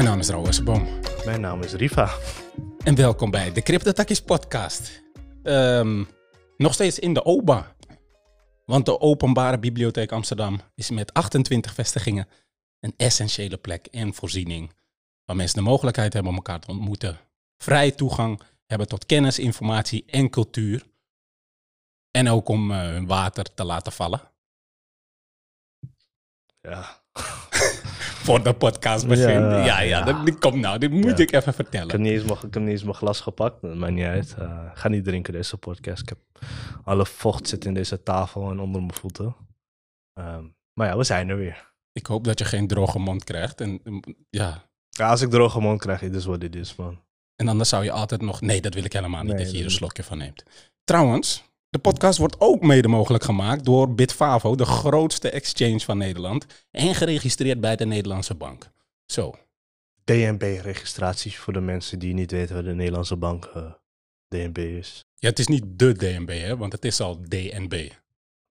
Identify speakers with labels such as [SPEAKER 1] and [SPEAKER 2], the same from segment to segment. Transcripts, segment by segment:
[SPEAKER 1] Mijn naam is Raoul Boom.
[SPEAKER 2] Mijn naam is Riva.
[SPEAKER 1] En welkom bij de CryptoTakkies podcast. Ehm, nog steeds in de OBA. Want de Openbare Bibliotheek Amsterdam is met 28 vestigingen een essentiële plek en voorziening. Waar mensen de mogelijkheid hebben om elkaar te ontmoeten. Vrij toegang hebben tot kennis, informatie en cultuur. En ook om eh, hun water te laten vallen.
[SPEAKER 2] Ja.
[SPEAKER 1] Voor de podcast begint. Ja,
[SPEAKER 2] Ja,
[SPEAKER 1] ja,
[SPEAKER 2] ja.
[SPEAKER 1] Dat, dit komt nou. Dit moet ik even
[SPEAKER 2] Ik
[SPEAKER 1] vertellen.
[SPEAKER 2] heb niet eens mijn, ik heb niet eens mijn glas gepakt. Dat maakt niet uit. Eh, ik ga niet drinken deze podcast. Ik heb alle vocht zit in deze tafel en onder mijn voeten. Ehm, maar ja, we zijn er weer.
[SPEAKER 1] Ik hoop dat je geen droge mond krijgt. En, ja.
[SPEAKER 2] Ja, als ik droge mond krijg, dit is wat dit is, man.
[SPEAKER 1] en anders zou je altijd nog... Nee, dat wil ik helemaal niet,
[SPEAKER 2] Nee,
[SPEAKER 1] dat je hier een slokje van neemt. Trouwens, de podcast wordt ook mede mogelijk gemaakt door Bitfavo, de grootste exchange van Nederland. En geregistreerd bij de Nederlandse Bank. Zo.
[SPEAKER 2] DNB-registratie voor de mensen die niet weten wat de Nederlandse bank eh, DNB is.
[SPEAKER 1] Ja, het is niet de DNB, hè, want het is al DNB.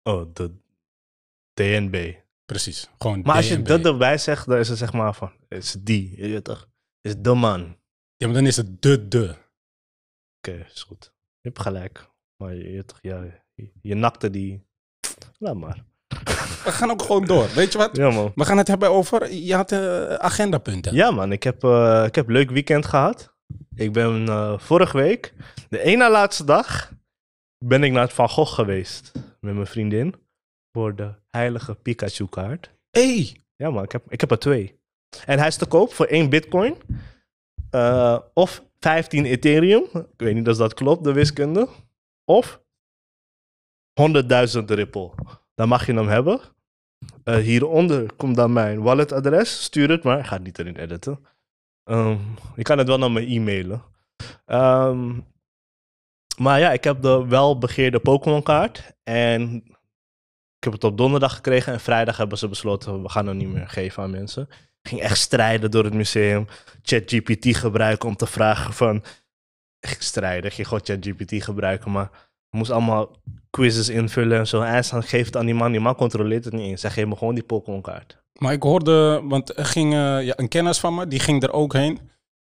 [SPEAKER 2] Oh, de DNB.
[SPEAKER 1] Precies, gewoon
[SPEAKER 2] Maar als je dat erbij zegt, dan is het zeg maar van, het is die, je weet toch? Het is de man. Oké,
[SPEAKER 1] Ja, maar dan is het de de.
[SPEAKER 2] is goed. Je hebt gelijk. Maar je, je, je nakte die... Laat maar.
[SPEAKER 1] We gaan ook gewoon door. Weet je wat?
[SPEAKER 2] Ja, man.
[SPEAKER 1] We gaan het hebben over... Je had eh, agendapunten.
[SPEAKER 2] Ja, man. Ik heb, eh, ik heb een leuk weekend gehad. Ik ben eh, vorige week, de ene na laatste dag, ben ik naar het Van Gogh geweest. Met mijn vriendin. Voor de heilige Pikachu-kaart.
[SPEAKER 1] hey,
[SPEAKER 2] Ja, man. Ik heb, ik heb er twee. En hij is te koop voor één bitcoin. of 15 Ethereum. Ik weet niet of dat klopt, de wiskunde. Of 100.000 Ripple. Dan mag je hem hebben. Eh, hieronder komt dan mijn walletadres. Stuur het maar. Ik ga het niet erin editen. Ehm, je kan het wel naar me e-mailen. Ehm, maar ja, ik heb de welbegeerde Pokémon kaart. En ik heb het op donderdag gekregen. En vrijdag hebben ze besloten, we gaan het niet meer geven aan mensen. Ik ging echt strijden door het museum. ChatGPT gebruiken om te vragen van... Strijden. Ik ging gewoon ChatGPT gebruiken, maar... Moest allemaal quizzes invullen en zo. En dan geef het aan die man. Die man controleert het niet eens. Hij geeft me gewoon die Pokémon kaart.
[SPEAKER 1] Maar ik hoorde, want er ging eh, ja, een kennis van me, die ging er ook heen.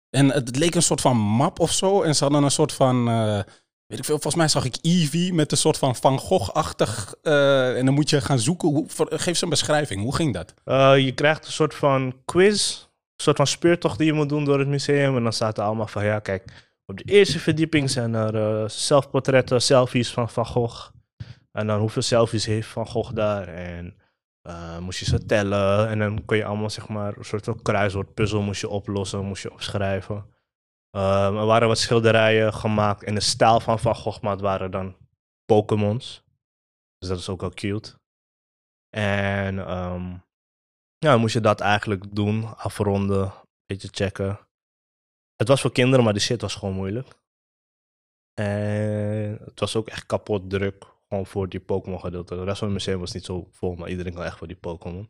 [SPEAKER 1] En het leek een soort van map of zo. En ze hadden een soort van, eh, weet ik veel, volgens mij zag ik Eevee met een soort van Van Gogh-achtig. eh, en dan moet je gaan zoeken. Hoe, geef ze een beschrijving, hoe ging dat?
[SPEAKER 2] Je krijgt een soort van quiz, een soort van speurtocht die je moet doen door het museum. En dan staat er allemaal van, ja kijk, op de eerste verdieping zijn er eh, zelfportretten, selfies van Van Gogh. En dan hoeveel selfies heeft Van Gogh daar? En eh, moest je ze tellen. En dan kon je allemaal, zeg maar, een soort van kruiswoordpuzzel moest je oplossen, moest je opschrijven. Ehm, er waren wat schilderijen gemaakt in de stijl van Van Gogh, maar het waren dan Pokémons. Dus dat is ook wel cute. En ehm, ja, moest je dat eigenlijk doen, afronden, een beetje checken. Het was voor kinderen, maar die shit was gewoon moeilijk. En het was ook echt kapot druk, gewoon voor die Pokémon gedeelte. De rest van het museum was niet zo vol, maar iedereen kan echt voor die Pokémon.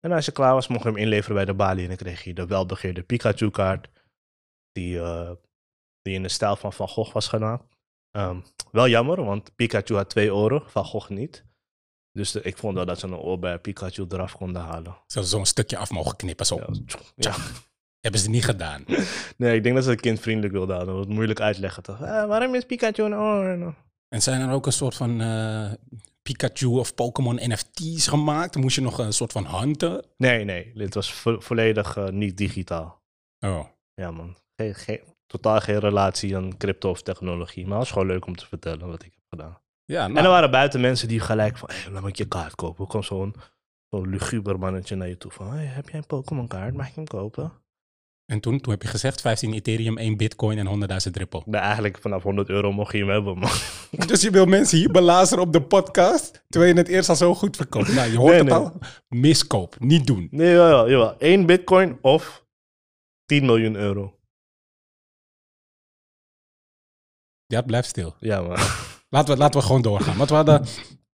[SPEAKER 2] En als je klaar was, mocht je hem inleveren bij de balie en dan kreeg je de welbegeerde Pikachu-kaart. Die, eh, die in de stijl van Van Gogh was gedaan. Ehm, wel jammer, want Pikachu had twee oren, Van Gogh niet. Dus de- ik vond wel dat ze een oor bij Pikachu eraf konden halen.
[SPEAKER 1] Ze zo'n stukje af mogen knippen. Zo.
[SPEAKER 2] Ja,
[SPEAKER 1] Tja. Hebben ze niet gedaan.
[SPEAKER 2] Nee, ik denk dat ze het kindvriendelijk wilden houden. Was moeilijk uitleggen. Toch? Ah, waarom is Pikachu een oor?
[SPEAKER 1] En zijn er ook een soort van eh, Pikachu of Pokémon NFT's gemaakt? Moest je nog een soort van hunten?
[SPEAKER 2] Nee, nee. Dit was vo- volledig eh, niet digitaal.
[SPEAKER 1] Oh.
[SPEAKER 2] Ja, man. Geen, geen, totaal geen relatie aan crypto of technologie. Maar het was gewoon leuk om te vertellen wat ik heb gedaan.
[SPEAKER 1] Ja,
[SPEAKER 2] En
[SPEAKER 1] nou,
[SPEAKER 2] er waren buiten mensen die gelijk van... Hey, laat me je kaart kopen. Er kwam zo'n zo'n luguber mannetje naar je toe van... Hey, heb jij een Pokémon kaart? Mag ik hem kopen?
[SPEAKER 1] En toen, toen heb je gezegd 15 Ethereum, 1 Bitcoin en 100.000 Ripple.
[SPEAKER 2] Nee, eigenlijk vanaf 100 euro mocht je hem hebben, man.
[SPEAKER 1] Dus je wil mensen hier belazeren op de podcast, terwijl je het eerst al zo goed verkoopt. Nou, je hoort
[SPEAKER 2] Nee,
[SPEAKER 1] het
[SPEAKER 2] nee.
[SPEAKER 1] al. Miskoop, niet doen.
[SPEAKER 2] Nee, jawel, jawel. 1 bitcoin of 10 miljoen euro.
[SPEAKER 1] Ja, blijf stil.
[SPEAKER 2] Ja, man.
[SPEAKER 1] Laten we, laten we gewoon doorgaan. Want we hadden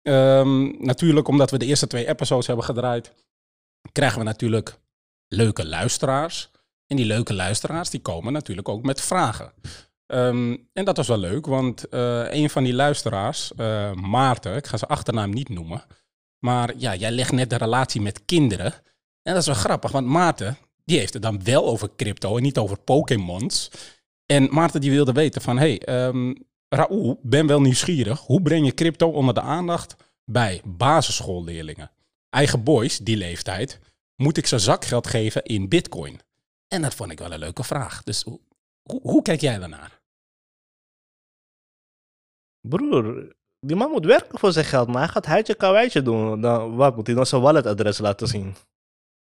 [SPEAKER 1] ehm, natuurlijk, omdat we de eerste twee episodes hebben gedraaid, krijgen we natuurlijk leuke luisteraars. En die leuke luisteraars, die komen natuurlijk ook met vragen. Ehm, en dat was wel leuk, want eh, een van die luisteraars, eh, Maarten, ik ga zijn achternaam niet noemen, maar ja, jij legt net de relatie met kinderen. En dat is wel grappig, want Maarten, die heeft het dan wel over crypto en niet over Pokémons. En Maarten die wilde weten van, hey, ehm Raoul, ben wel nieuwsgierig. Hoe breng je crypto onder de aandacht bij basisschoolleerlingen? Eigen boys, die leeftijd, moet ik ze zakgeld geven in bitcoin? En dat vond ik wel een leuke vraag. Dus hoe, hoe, kijk jij daarnaar?
[SPEAKER 2] Broer, die man moet werken voor zijn geld, maar hij gaat huidje doen. Dan, wat moet hij dan zijn walletadres laten zien?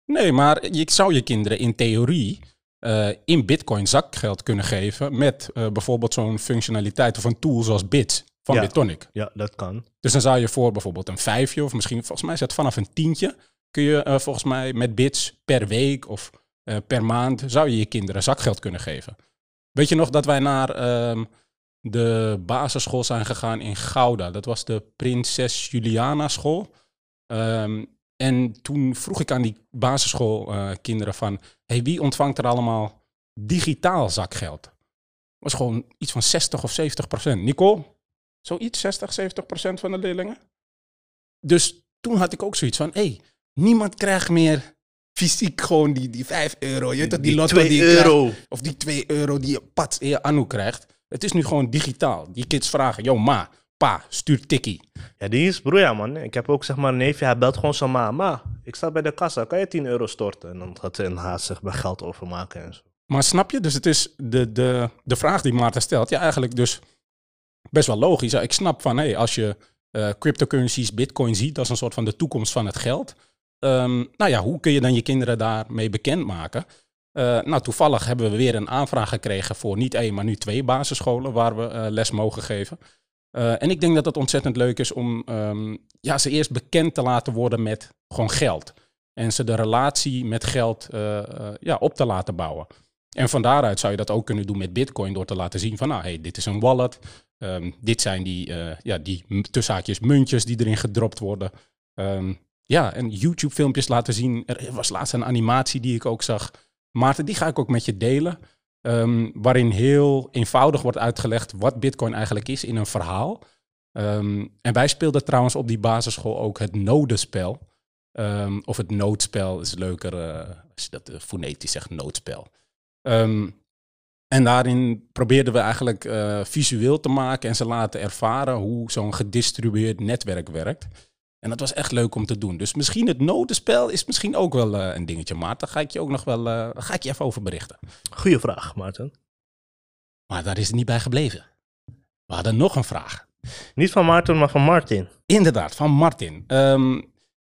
[SPEAKER 1] Nee, maar je zou je kinderen in theorie eh, in bitcoin zakgeld kunnen geven met eh, bijvoorbeeld zo'n functionaliteit of een tool zoals Bits van
[SPEAKER 2] Ja.
[SPEAKER 1] Bitonic.
[SPEAKER 2] Ja, dat kan.
[SPEAKER 1] Dus dan zou je voor bijvoorbeeld een vijfje of misschien, volgens mij is het vanaf een tientje, kun je eh, volgens mij met bits per week of eh, per maand, zou je je kinderen zakgeld kunnen geven. Weet je nog dat wij naar ehm, de basisschool zijn gegaan in Gouda? Dat was de Prinses Juliana school. Ehm, en toen vroeg ik aan die basisschoolkinderen van, hey, wie ontvangt er allemaal digitaal zakgeld? was gewoon iets van 60 of 70 procent. Nicole, zoiets, 60, 70 procent van de leerlingen. Dus toen had ik ook zoiets van, hey, niemand krijgt meer fysiek gewoon die, die 5 euro. Je weet dat die, lotto
[SPEAKER 2] 2
[SPEAKER 1] die je krijgt,
[SPEAKER 2] euro.
[SPEAKER 1] of die 2 euro die je pat in je anu krijgt. Het is nu gewoon digitaal. Die kids vragen, yo ma, pa, stuur tikkie.
[SPEAKER 2] Ja, die is broer, ja man. Ik heb ook zeg maar een neefje, hij belt gewoon zijn ma. Ma, ik sta bij de kassa, kan je 10 euro storten? En dan gaat ze in haast zeg maar geld overmaken en zo.
[SPEAKER 1] Maar snap je? Dus het is de, de, de vraag die Maarten stelt. Ja, eigenlijk dus best wel logisch. Ja, ik snap van, hey, als je eh, cryptocurrencies, bitcoin ziet als een soort van de toekomst van het geld. Ehm, nou ja, hoe kun je dan je kinderen daarmee bekendmaken? Eh nou, toevallig hebben we weer een aanvraag gekregen voor niet één, maar nu twee basisscholen waar we eh, les mogen geven. Eh, en ik denk dat het ontzettend leuk is om ehm, ja, ze eerst bekend te laten worden met gewoon geld. En ze de relatie met geld ja, op te laten bouwen. En van daaruit zou je dat ook kunnen doen met Bitcoin door te laten zien van, nou, hey, dit is een wallet. Ehm, dit zijn die, ja, die tussenhaakjes muntjes die erin gedropt worden. Ja, en YouTube-filmpjes laten zien. Er was laatst een animatie die ik ook zag. Maarten, die ga ik ook met je delen. Ehm, waarin heel eenvoudig wordt uitgelegd wat Bitcoin eigenlijk is in een verhaal. Ehm, en wij speelden trouwens op die basisschool ook het nodenspel. Ehm, of het noodspel is leuker eh, als je dat eh, fonetisch zegt, noodspel. En daarin probeerden we eigenlijk eh, visueel te maken en ze laten ervaren hoe zo'n gedistribueerd netwerk werkt. En dat was echt leuk om te doen. Dus misschien het nodenspel is misschien ook wel eh, een dingetje, Maarten. Daar ga ik je ook nog wel eh, ga ik je even over berichten.
[SPEAKER 2] Goeie vraag, Maarten.
[SPEAKER 1] Maar daar is het niet bij gebleven. We hadden nog een vraag.
[SPEAKER 2] Niet van Maarten, maar van Martin.
[SPEAKER 1] Inderdaad, van Martin. Ehm,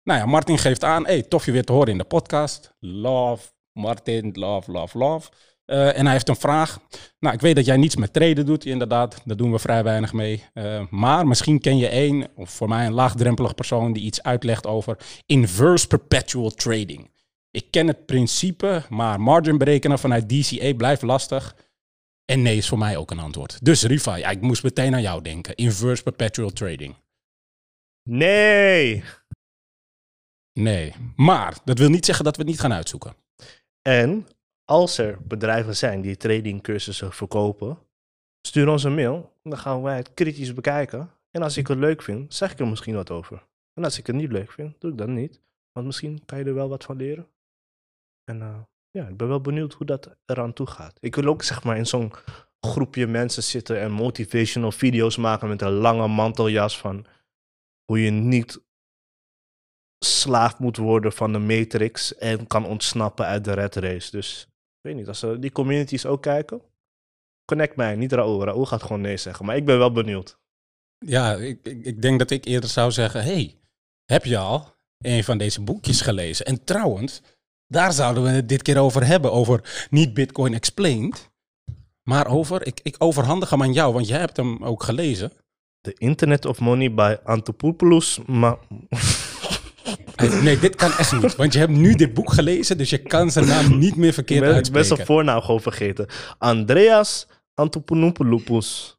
[SPEAKER 1] nou ja, Martin geeft aan, hey, tof je weer te horen in de podcast. Love, Martin, love, love, love. Eh, en hij heeft een vraag. Nou, ik weet dat jij niets met traden doet, inderdaad. Daar doen we vrij weinig mee. Eh, maar misschien ken je één, of voor mij een laagdrempelig persoon, die iets uitlegt over inverse perpetual trading. Ik ken het principe, maar margin berekenen vanuit DCA blijft lastig. En nee is voor mij ook een antwoord. Dus Rifa, ja, ik moest meteen aan jou denken. Inverse perpetual trading.
[SPEAKER 2] Nee!
[SPEAKER 1] Nee. Maar dat wil niet zeggen dat we het niet gaan uitzoeken.
[SPEAKER 2] En als er bedrijven zijn die tradingcursussen verkopen, stuur ons een mail. Dan gaan wij het kritisch bekijken. En als ik het leuk vind, zeg ik er misschien wat over. En als ik het niet leuk vind, doe ik dat niet. Want misschien kan je er wel wat van leren. En eh, ja, ik ben wel benieuwd hoe dat eraan toe gaat. Ik wil ook zeg maar in zo'n groepje mensen zitten en motivational video's maken met een lange manteljas van hoe je niet slaaf moet worden van de matrix en kan ontsnappen uit de red race. Dus weet niet, als ze die communities ook kijken, connect mij, niet Raoul. Raoul gaat gewoon nee zeggen, maar ik ben wel benieuwd.
[SPEAKER 1] Ja, ik, ik, ik denk dat ik eerder zou zeggen: hey, heb je al een van deze boekjes gelezen? En trouwens, daar zouden we het dit keer over hebben. Over niet Bitcoin Explained, maar over. Ik, ik overhandig hem aan jou, want jij hebt hem ook gelezen.
[SPEAKER 2] The Internet of Money by Antopoulos, maar
[SPEAKER 1] Nee, dit kan echt niet, want je hebt nu dit boek gelezen, dus je kan zijn naam niet meer verkeerd
[SPEAKER 2] ben, ik ben zijn
[SPEAKER 1] uitspreken.
[SPEAKER 2] voornaam gewoon vergeten. Andreas Antonopoulopoulos.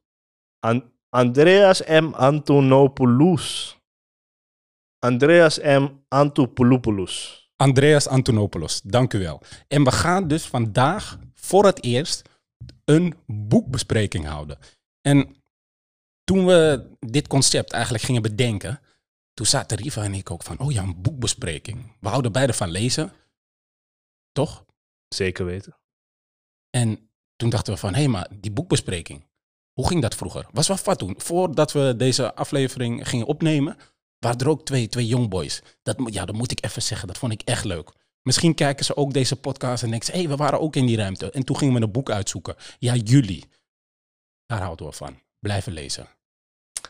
[SPEAKER 2] An- Andreas M. Antonopoulos. Andreas M. Antopoulopoulos.
[SPEAKER 1] Andreas Antonopoulos, dank u wel. En we gaan dus vandaag voor het eerst een boekbespreking houden. En toen we dit concept eigenlijk gingen bedenken, toen zaten Riva en ik ook van, oh ja, een boekbespreking. We houden beide van lezen, toch?
[SPEAKER 2] Zeker weten.
[SPEAKER 1] En toen dachten we van, hé, maar die boekbespreking, hoe ging dat vroeger? Was wel wat toen. Voordat we deze aflevering gingen opnemen, waren er ook twee, twee jongboys. Dat, ja, dat moet ik even zeggen, dat vond ik echt leuk. Misschien kijken ze ook deze podcast en denken ze, hé, we waren ook in die ruimte. En toen gingen we een boek uitzoeken. Ja, jullie. Daar houden we van. Blijven lezen.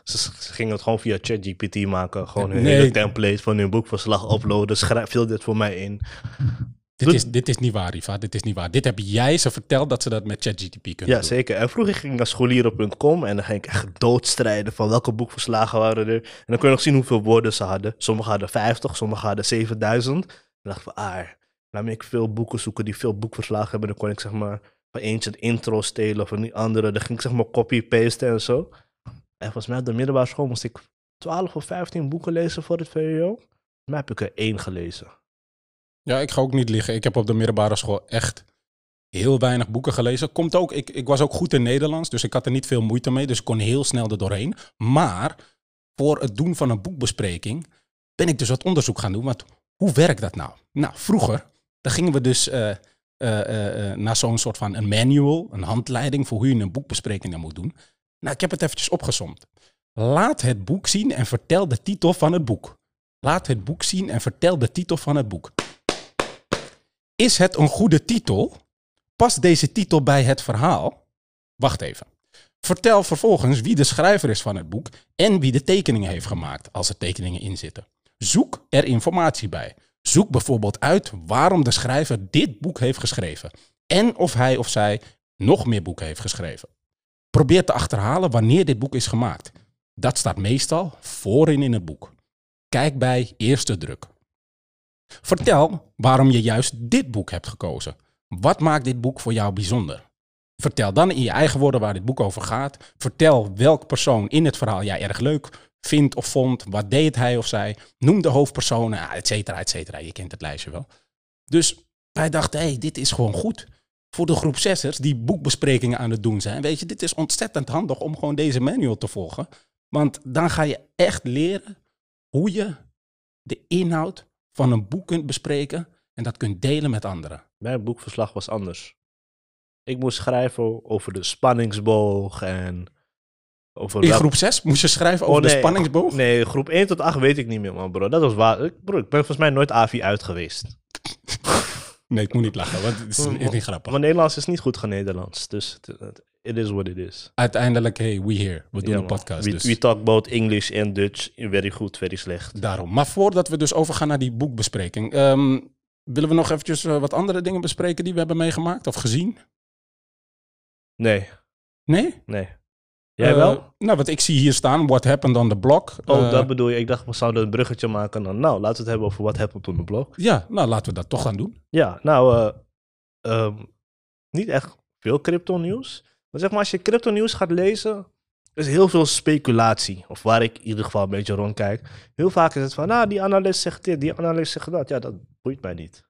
[SPEAKER 2] Ze, gingen het gewoon via ChatGPT maken. Gewoon hun
[SPEAKER 1] Nee.
[SPEAKER 2] hele template van hun boekverslag uploaden. Schrijf, vul dit voor mij in.
[SPEAKER 1] Dit is, dit is niet waar, Riva. Dit is niet waar. Dit heb jij ze verteld dat ze dat met ChatGTP kunnen
[SPEAKER 2] Ja,
[SPEAKER 1] doen.
[SPEAKER 2] zeker. En vroeger ging ik naar scholieren.com en dan ging ik echt doodstrijden van welke boekverslagen waren er. En dan kun je nog zien hoeveel woorden ze hadden. Sommigen hadden 50, sommigen hadden 7000. Dan dacht ik van, ah, laat me ik veel boeken zoeken die veel boekverslagen hebben. Dan kon ik zeg maar van eentje het intro stelen van die andere. Dan ging ik zeg maar copy-pasten en zo. En volgens mij op de middelbare school moest ik 12 of 15 boeken lezen voor het VWO. Volgens mij heb ik er één gelezen.
[SPEAKER 1] Ja, ik ga ook niet liggen. Ik heb op de middelbare school echt heel weinig boeken gelezen. Komt ook, ik, ik was ook goed in Nederlands, dus ik had er niet veel moeite mee. Dus ik kon heel snel er doorheen. Maar voor het doen van een boekbespreking ben ik dus wat onderzoek gaan doen. Want hoe werkt dat nou? Nou, vroeger, dan gingen we dus eh, eh, eh, naar zo'n soort van een manual, een handleiding voor hoe je een boekbespreking dan moet doen. Nou, ik heb het eventjes opgezomd. Laat het boek zien en vertel de titel van het boek. Laat het boek zien en vertel de titel van het boek. Is het een goede titel? Past deze titel bij het verhaal? Wacht even. Vertel vervolgens wie de schrijver is van het boek en wie de tekeningen heeft gemaakt, als er tekeningen in zitten. Zoek er informatie bij. Zoek bijvoorbeeld uit waarom de schrijver dit boek heeft geschreven en of hij of zij nog meer boeken heeft geschreven. Probeer te achterhalen wanneer dit boek is gemaakt. Dat staat meestal voorin in het boek. Kijk bij eerste druk. Vertel waarom je juist dit boek hebt gekozen. Wat maakt dit boek voor jou bijzonder? Vertel dan in je eigen woorden waar dit boek over gaat. Vertel welk persoon in het verhaal jij erg leuk vindt of vond. Wat deed hij of zij? Noem de hoofdpersonen, et cetera, et cetera. Je kent het lijstje wel. Dus wij dachten, hé, hey, dit is gewoon goed. Voor de groep zessers die boekbesprekingen aan het doen zijn. Weet je, dit is ontzettend handig om gewoon deze manual te volgen. Want dan ga je echt leren hoe je de inhoud van een boek kunt bespreken en dat kunt delen met anderen.
[SPEAKER 2] Mijn boekverslag was anders. Ik moest schrijven over de spanningsboog en over
[SPEAKER 1] In groep 6 moest je schrijven over
[SPEAKER 2] Oh,
[SPEAKER 1] de spanningsboog.
[SPEAKER 2] Nee, groep 1 tot 8 weet ik niet meer, man, bro. Dat was waar. Ik, bro, ik ben volgens mij nooit AVI uit geweest.
[SPEAKER 1] Nee, ik moet niet lachen, want het is, is niet grappig.
[SPEAKER 2] Mijn Nederlands is niet goed genederlands. Dus het- het- it is what it is.
[SPEAKER 1] Uiteindelijk, hey, we here. We doen
[SPEAKER 2] Ja,
[SPEAKER 1] een podcast.
[SPEAKER 2] We,
[SPEAKER 1] dus
[SPEAKER 2] we talk both English and Dutch. Very goed, very slecht.
[SPEAKER 1] daarom. Maar voordat we dus overgaan naar die boekbespreking, ehm, willen we nog eventjes eh, wat andere dingen bespreken die we hebben meegemaakt of gezien?
[SPEAKER 2] Nee,
[SPEAKER 1] Nee?
[SPEAKER 2] nee. Jij
[SPEAKER 1] Eh,
[SPEAKER 2] wel?
[SPEAKER 1] nou, wat ik zie hier staan, What Happened on the Block.
[SPEAKER 2] Oh,
[SPEAKER 1] Eh,
[SPEAKER 2] dat bedoel je. Ik dacht, we zouden een bruggetje maken. Dan, nou, laten we het hebben over wat happened on the blog.
[SPEAKER 1] Ja, nou laten we dat toch gaan doen.
[SPEAKER 2] Ja, nou, eh, ehm, niet echt veel crypto nieuws. Maar zeg maar, als je crypto nieuws gaat lezen, is heel veel speculatie. Of waar ik in ieder geval een beetje rondkijk. Heel vaak is het van, nou, die analist zegt dit, die analist zegt dat. Ja, dat boeit mij niet.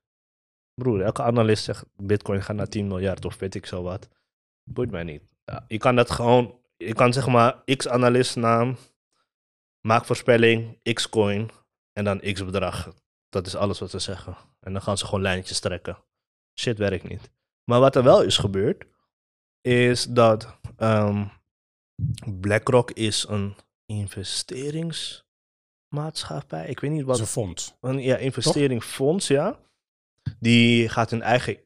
[SPEAKER 2] Broer, elke analist zegt, bitcoin gaat naar 10 miljard of weet ik zo wat. Boeit mij niet. Ja, je kan dat gewoon, je kan zeg maar, x-analist naam, maak voorspelling, x-coin en dan x-bedrag. Dat is alles wat ze zeggen. En dan gaan ze gewoon lijntjes trekken. Shit werkt niet. Maar wat er wel is gebeurd, is dat ehm, BlackRock is een investeringsmaatschappij. Ik weet niet wat.
[SPEAKER 1] een fonds.
[SPEAKER 2] Een ja, investeringsfonds, ja. Die gaat een eigen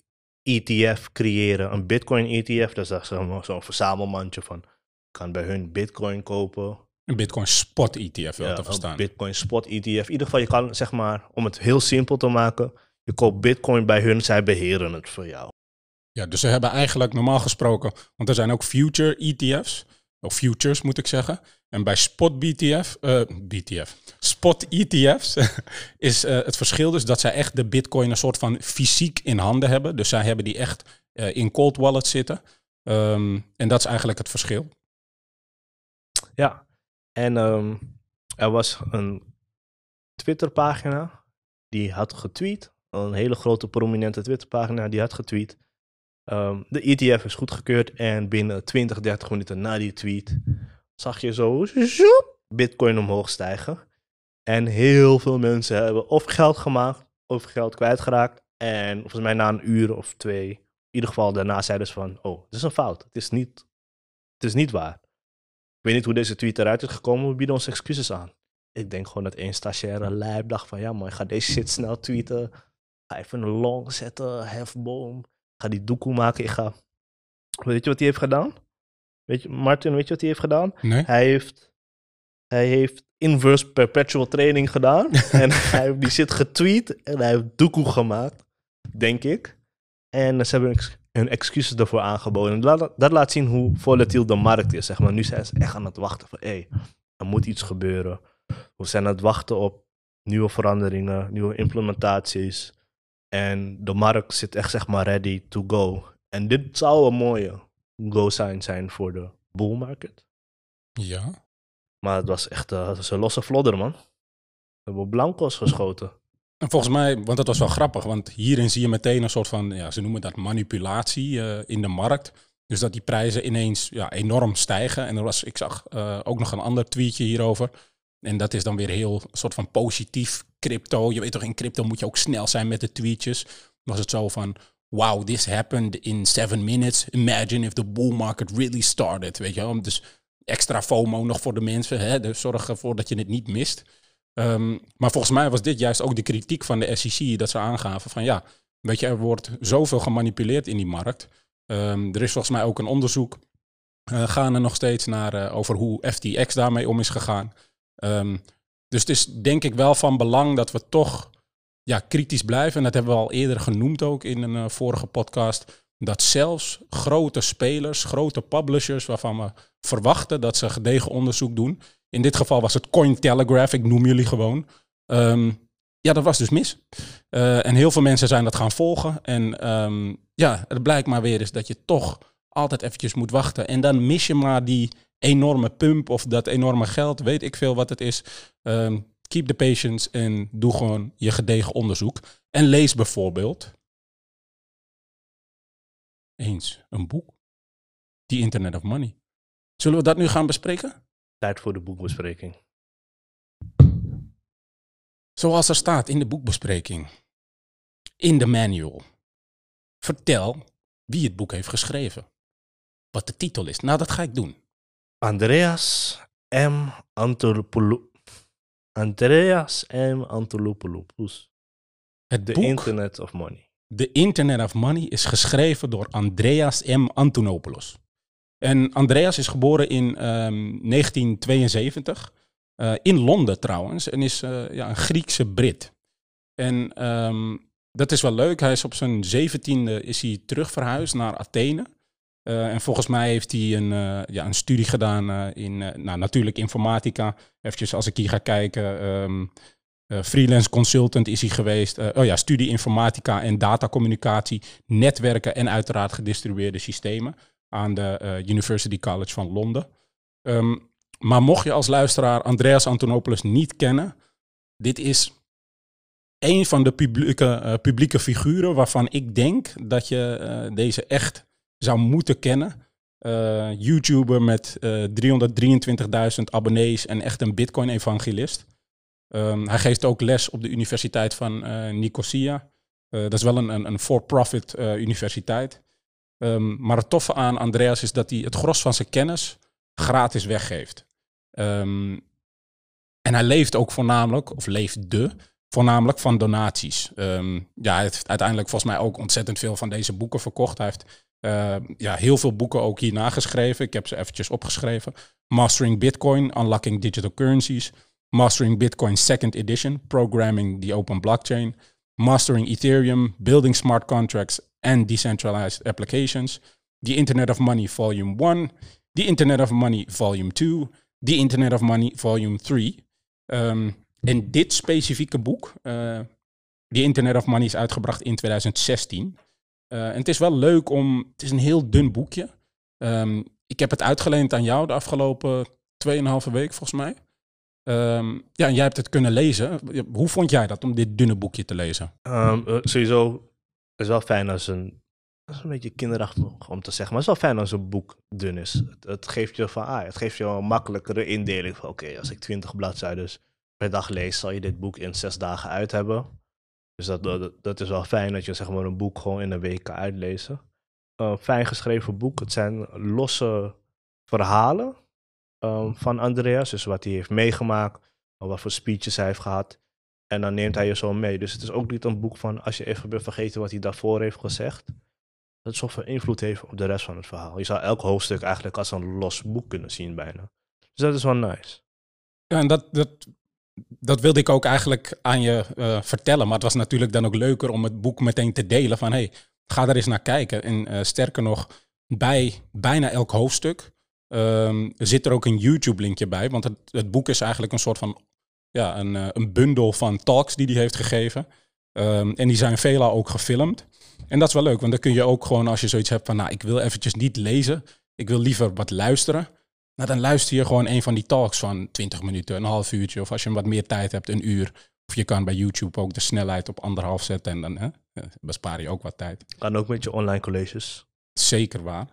[SPEAKER 2] ETF creëren. Een Bitcoin ETF. Dat is zo'n verzamelmandje van. Kan bij hun Bitcoin kopen.
[SPEAKER 1] Een Bitcoin Spot ETF wel
[SPEAKER 2] Ja,
[SPEAKER 1] te
[SPEAKER 2] een
[SPEAKER 1] verstaan.
[SPEAKER 2] Bitcoin Spot ETF. In ieder geval, je kan zeg maar, om het heel simpel te maken. Je koopt Bitcoin bij hun, zij beheren het voor jou.
[SPEAKER 1] Ja, dus ze hebben eigenlijk normaal gesproken, want er zijn ook future ETF's, of futures moet ik zeggen. En bij spot BTF, eh, BTF, spot ETF's is eh, het verschil dus dat zij echt de bitcoin een soort van fysiek in handen hebben. Dus zij hebben die echt eh, in cold wallets zitten. Ehm, en dat is eigenlijk het verschil.
[SPEAKER 2] Ja. En ehm, er was een Twitterpagina die had getweet. Een hele grote prominente Twitterpagina die had getweet. ehm, de ETF is goedgekeurd en binnen 20, 30 minuten na die tweet zag je zo zoep, Bitcoin omhoog stijgen. En heel veel mensen hebben of geld gemaakt of geld kwijtgeraakt. En volgens mij na een uur of twee, in ieder geval daarna zeiden ze van, oh, het is een fout. Het is niet, het is niet waar. Ik weet niet hoe deze tweet eruit is gekomen, we bieden ons excuses aan. Ik denk gewoon dat één stagiaire lijp dacht van, ja man, ik ga deze shit snel tweeten. Ga even een long zetten, hefboom. Ga die doekoe maken, ik ga... Weet je wat hij heeft gedaan? Weet je, Martin, weet je wat hij heeft gedaan?
[SPEAKER 1] Nee?
[SPEAKER 2] Hij heeft, hij heeft inverse perpetual training gedaan. en hij heeft die shit getweet en hij heeft doekoe gemaakt, denk ik. En ze hebben hun excuses ervoor aangeboden. Dat, dat laat zien hoe volatiel de markt is. Zeg maar. Nu zijn ze echt aan het wachten van, hé, hey, er moet iets gebeuren. We zijn aan het wachten op nieuwe veranderingen, nieuwe implementaties. En de markt zit echt, zeg maar, ready to go. En dit zou een mooie go-sign zijn voor de bull market.
[SPEAKER 1] Ja.
[SPEAKER 2] Maar het was echt eh, het was een losse vlodder, man. We hebben op blankos geschoten.
[SPEAKER 1] En volgens mij, want dat was wel grappig, want hierin zie je meteen een soort van, ja, ze noemen dat manipulatie eh, in de markt. Dus dat die prijzen ineens ja, enorm stijgen. En er was, ik zag eh, ook nog een ander tweetje hierover. En dat is dan weer heel soort van positief crypto. Je weet toch, in crypto moet je ook snel zijn met de tweetjes. Was het zo van, wow, this happened in seven minutes. Imagine if the bull market really started. Weet je wel, dus extra FOMO nog voor de mensen. Hè? Dus zorg ervoor dat je het niet mist. Um, maar volgens mij was dit juist ook de kritiek van de SEC. Dat ze aangaven van ja, weet je, er wordt zoveel gemanipuleerd in die markt. Um, er is volgens mij ook een onderzoek uh, gaande nog steeds naar uh, over hoe FTX daarmee om is gegaan. Um, dus het is denk ik wel van belang dat we toch ja, kritisch blijven. En dat hebben we al eerder genoemd ook in een uh, vorige podcast. Dat zelfs grote spelers, grote publishers, waarvan we verwachten dat ze gedegen onderzoek doen. In dit geval was het Cointelegraph, ik noem jullie gewoon. Um, ja, dat was dus mis. Uh, en heel veel mensen zijn dat gaan volgen. En um, ja, het blijkt maar weer eens dat je toch altijd eventjes moet wachten. En dan mis je maar die enorme pump of dat enorme geld, weet ik veel wat het is. Um, keep the patience en doe gewoon je gedegen onderzoek. En lees bijvoorbeeld eens een boek. The Internet of Money. Zullen we dat nu gaan bespreken?
[SPEAKER 2] Tijd voor de boekbespreking.
[SPEAKER 1] Zoals er staat in de boekbespreking. In de manual. Vertel wie het boek heeft geschreven. Wat de titel is. Nou, dat ga ik doen.
[SPEAKER 2] Andreas M. Antolopoulos. Andreas M. Antolopoulos.
[SPEAKER 1] Het
[SPEAKER 2] The
[SPEAKER 1] boek
[SPEAKER 2] Internet of Money.
[SPEAKER 1] The Internet of Money is geschreven door Andreas M. Antonopoulos. En Andreas is geboren in um, 1972. Uh, in Londen trouwens. En is uh, ja, een Griekse Brit. En um, dat is wel leuk. Hij is op zijn zeventiende is hij terug verhuisd naar Athene. Uh, en volgens mij heeft hij een, ja, een studie gedaan in nou, natuurlijk informatica. Even als ik hier ga kijken. Um, freelance consultant is hij geweest. oh ja, studie informatica en datacommunicatie. Netwerken en uiteraard gedistribueerde systemen aan de uh, University College van Londen. Um, maar mocht je als luisteraar Andreas Antonopoulos niet kennen, dit is een van de publieke, uh, publieke figuren waarvan ik denk dat je uh, deze echt zou moeten kennen. YouTuber met 323.000 abonnees en echt een Bitcoin-evangelist. Um, hij geeft ook les op de Universiteit van Nicosia. dat is wel een, een, een for-profit universiteit. Um, maar het toffe aan Andreas is dat hij het gros van zijn kennis gratis weggeeft. Um, en hij leeft ook voornamelijk, of leefde, voornamelijk van donaties. Um, ja, hij heeft uiteindelijk volgens mij ook ontzettend veel van deze boeken verkocht. Hij heeft uh, ja, heel veel boeken ook hierna geschreven. Ik heb ze eventjes opgeschreven. Mastering Bitcoin, Unlocking Digital Currencies. Mastering Bitcoin Second Edition, Programming the Open Blockchain. Mastering Ethereum, Building Smart Contracts and Decentralized Applications. The Internet of Money Volume 1. The Internet of Money Volume 2. The Internet of Money Volume 3. Um, en dit specifieke boek, uh, The Internet of Money, is uitgebracht in 2016. Uh, en het is wel leuk om, het is een heel dun boekje. Um, ik heb het uitgeleend aan jou de afgelopen 2,5 week volgens mij. Um, ja, en jij hebt het kunnen lezen. Hoe vond jij dat om dit dunne boekje te lezen?
[SPEAKER 2] Uh, sowieso is wel fijn als een, dat is een beetje kinderachtig om te zeggen, maar het is wel fijn als een boek dun is. Het, geeft je van, ah, het geeft je een makkelijkere indeling van, oké, als ik 20 bladzijden per dag lees, zal je dit boek in zes dagen uit hebben. Dus dat, dat, dat is wel fijn dat je zeg maar, een boek gewoon in een week kan uitlezen. Fijn geschreven boek. Het zijn losse verhalen um, van Andreas. Dus wat hij heeft meegemaakt, wat voor speeches hij heeft gehad. En dan neemt hij je zo mee. Dus het is ook niet een boek van als je even bent vergeten wat hij daarvoor heeft gezegd. Dat het zoveel invloed heeft op de rest van het verhaal. Je zou elk hoofdstuk eigenlijk als een los boek kunnen zien bijna. Dus dat is wel nice.
[SPEAKER 1] Ja, en dat, dat, dat wilde ik ook eigenlijk aan je uh, vertellen. Maar het was natuurlijk dan ook leuker om het boek meteen te delen. Van hey, ga daar eens naar kijken. En uh, sterker nog, bij bijna elk hoofdstuk um, zit er ook een YouTube-linkje bij. Want het, het boek is eigenlijk een soort van ja, een, uh, een bundel van talks die hij heeft gegeven. Um, en die zijn veelal ook gefilmd. En dat is wel leuk, want dan kun je ook gewoon als je zoiets hebt van, nou, ik wil eventjes niet lezen, ik wil liever wat luisteren. Nou, dan luister je gewoon een van die talks van 20 minuten, een half uurtje. Of als je wat meer tijd hebt, een uur. Of je kan bij YouTube ook de snelheid op anderhalf zetten en dan hè, bespaar je ook wat tijd.
[SPEAKER 2] Kan ook met je online colleges.
[SPEAKER 1] Zeker waar.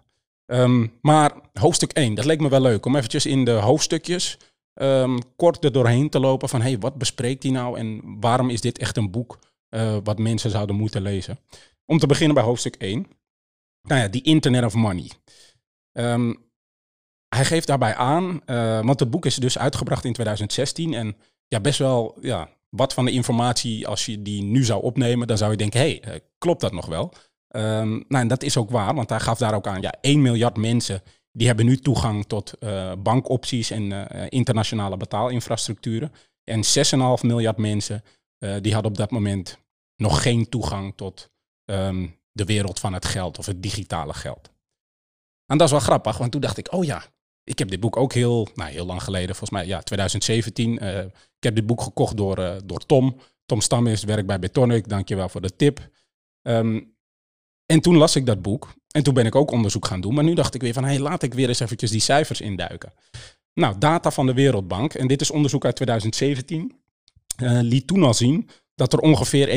[SPEAKER 1] Um, maar hoofdstuk 1, dat leek me wel leuk om eventjes in de hoofdstukjes um, kort er doorheen te lopen van hey, wat bespreekt hij nou en waarom is dit echt een boek uh, wat mensen zouden moeten lezen. Om te beginnen bij hoofdstuk 1. Nou ja, die Internet of Money. Um, hij geeft daarbij aan, uh, want het boek is dus uitgebracht in 2016 en ja, best wel ja, wat van de informatie, als je die nu zou opnemen, dan zou je denken, hé, hey, uh, klopt dat nog wel? Um, nou, en dat is ook waar, want hij gaf daar ook aan, ja, 1 miljard mensen die hebben nu toegang tot uh, bankopties en uh, internationale betaalinfrastructuren. En 6,5 miljard mensen uh, die hadden op dat moment nog geen toegang tot um, de wereld van het geld of het digitale geld. En dat is wel grappig, want toen dacht ik, oh ja, ik heb dit boek ook heel, nou, heel lang geleden, volgens mij ja, 2017. ik heb dit boek gekocht door, door Tom. Tom Stam is werkt bij Betonic, dankjewel voor de tip. Um, en toen las ik dat boek en toen ben ik ook onderzoek gaan doen. Maar nu dacht ik weer van, hé, hey, laat ik weer eens eventjes die cijfers induiken. Nou, data van de Wereldbank, en dit is onderzoek uit 2017, uh, liet toen al zien dat er ongeveer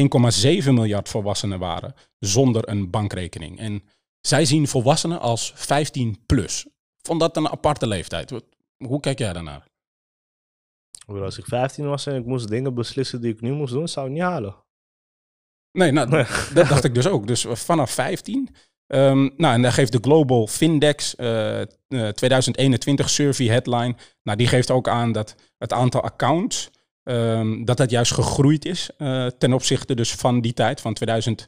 [SPEAKER 1] 1,7 miljard volwassenen waren zonder een bankrekening. En zij zien volwassenen als 15 plus. Vond dat een aparte leeftijd? Hoe kijk jij daarnaar?
[SPEAKER 2] Als ik 15 was en ik moest dingen beslissen die ik nu moest doen, zou ik niet halen.
[SPEAKER 1] Nee, nou, dat dacht ik dus ook. Dus vanaf 15. Um, nou, en daar geeft de Global Findex uh, uh, 2021 survey headline. Nou, die geeft ook aan dat het aantal accounts, um, dat dat juist gegroeid is uh, ten opzichte dus van die tijd, van 2011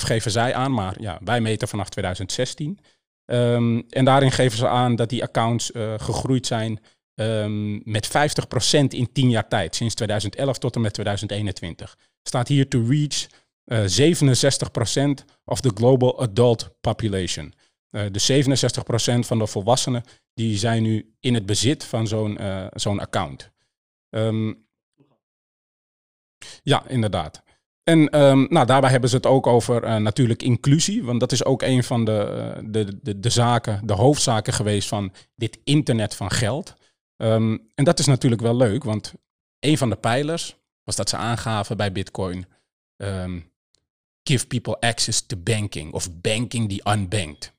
[SPEAKER 1] geven zij aan, maar ja, wij meten vanaf 2016. Um, en daarin geven ze aan dat die accounts gegroeid zijn met 50% in 10 jaar tijd, sinds 2011 tot en met 2021. Staat hier to reach uh, 67% of the global adult population. Uh, dus 67% van de volwassenen die zijn nu in het bezit van zo'n uh, zo'n account. Um, ja, inderdaad. En um, nou, daarbij hebben ze het ook over uh, natuurlijk inclusie, want dat is ook een van de, de, de, zaken, de hoofdzaken geweest van dit internet van geld. Um, en dat is natuurlijk wel leuk, want een van de pijlers was dat ze aangaven bij Bitcoin: give people access to banking of banking the unbanked.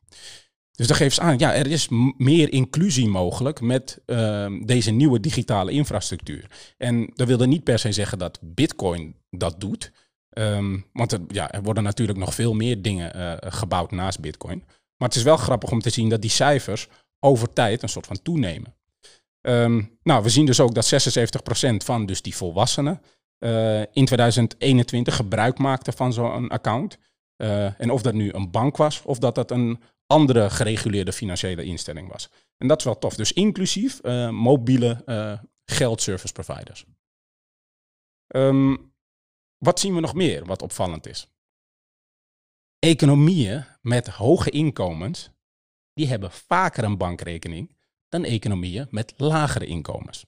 [SPEAKER 1] Dus dan geven ze aan, ja, er is meer inclusie mogelijk met um, deze nieuwe digitale infrastructuur. En dat wilde niet per se zeggen dat Bitcoin dat doet. Um, want er, ja, er worden natuurlijk nog veel meer dingen uh, gebouwd naast Bitcoin. Maar het is wel grappig om te zien dat die cijfers over tijd een soort van toenemen. Um, nou, we zien dus ook dat 76% van dus die volwassenen uh, in 2021 gebruik maakte van zo'n account. Uh, en of dat nu een bank was of dat dat een andere gereguleerde financiële instelling was. En dat is wel tof. Dus inclusief uh, mobiele geldservice providers. Um, wat zien we nog meer wat opvallend is? Economieën met hoge inkomens, die hebben vaker een bankrekening dan economieën met lagere inkomens.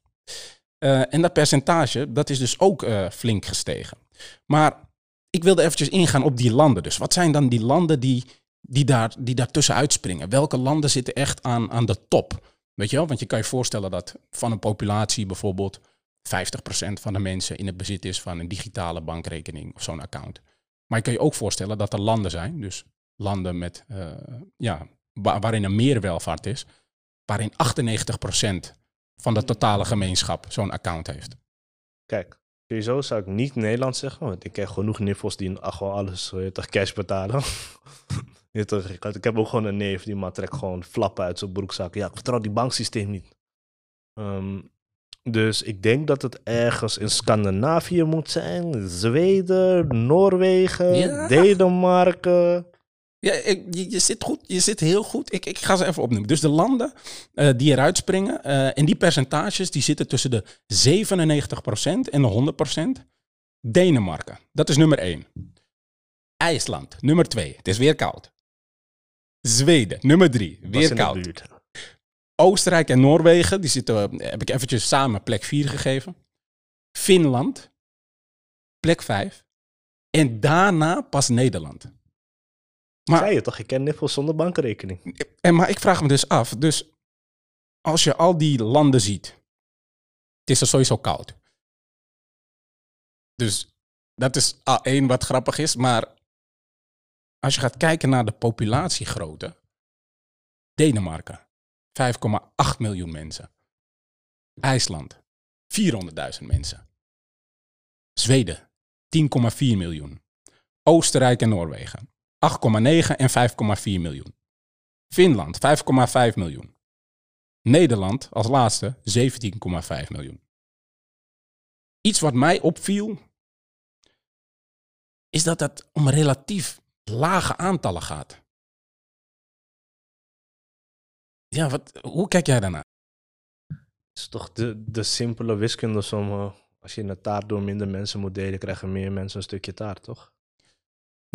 [SPEAKER 1] Uh, en dat percentage, dat is dus ook uh, flink gestegen. Maar ik wilde eventjes ingaan op die landen. Dus wat zijn dan die landen die, die, daar, die daartussen uitspringen? Welke landen zitten echt aan, aan de top? Weet je wel? Want je kan je voorstellen dat van een populatie bijvoorbeeld 50% van de mensen in het bezit is van een digitale bankrekening of zo'n account. Maar je kan je ook voorstellen dat er landen zijn, dus landen met, uh, ja, waarin er meer welvaart is, waarin 98% van de totale gemeenschap zo'n account heeft.
[SPEAKER 2] Kijk, Sowieso zou ik niet Nederland zeggen, want ik ken genoeg niffels die ach, gewoon alles je, toch cash betalen. Je weet toch, ik, heb ook gewoon een neef die maar trekt gewoon flappen uit zijn broekzak. Ja, ik vertrouw die banksysteem niet. Ehm, dus ik denk dat het ergens in Scandinavië moet zijn. Zweden, Noorwegen,
[SPEAKER 1] Ja.
[SPEAKER 2] Denemarken.
[SPEAKER 1] Ja, ik, je, je zit goed. Je zit heel goed. Ik, ik ga ze even opnoemen. Dus de landen eh, die eruit springen. eh, en die percentages die zitten tussen de 97% en de 100%. Denemarken, dat is nummer 1. IJsland, nummer 2. Het is weer koud. Zweden, nummer 3.
[SPEAKER 2] was
[SPEAKER 1] Weer koud. Oostenrijk en Noorwegen, die zitten, eh, heb ik eventjes samen plek 4 gegeven. Finland, plek 5. En daarna pas Nederland. Maar,
[SPEAKER 2] Zei je toch, ik ken niffels zonder bankrekening.
[SPEAKER 1] en, maar ik vraag me dus af, dus als je al die landen ziet, het is er sowieso koud. Dus dat is al één wat grappig is, maar als je gaat kijken naar de populatiegrootte, Denemarken, 5,8 miljoen mensen. IJsland, 400.000 mensen. Zweden, 10,4 miljoen. Oostenrijk en Noorwegen, 8,9 en 5,4 miljoen. Finland, 5,5 miljoen. Nederland als laatste 17,5 miljoen. Iets wat mij opviel, is dat het om relatief lage aantallen gaat. Ja, wat, hoe kijk jij daarnaar?
[SPEAKER 2] Het is toch de, de simpele wiskundesom. eh, Als je een taart door minder mensen moet delen, krijgen meer mensen een stukje taart, toch?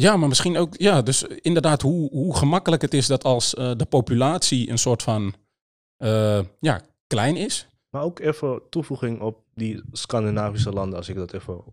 [SPEAKER 1] Ja, maar misschien ook, ja, dus inderdaad hoe, hoe gemakkelijk het is dat als eh, de populatie een soort van, eh, ja, klein is.
[SPEAKER 2] Maar ook even toevoeging op die Scandinavische landen, als ik dat even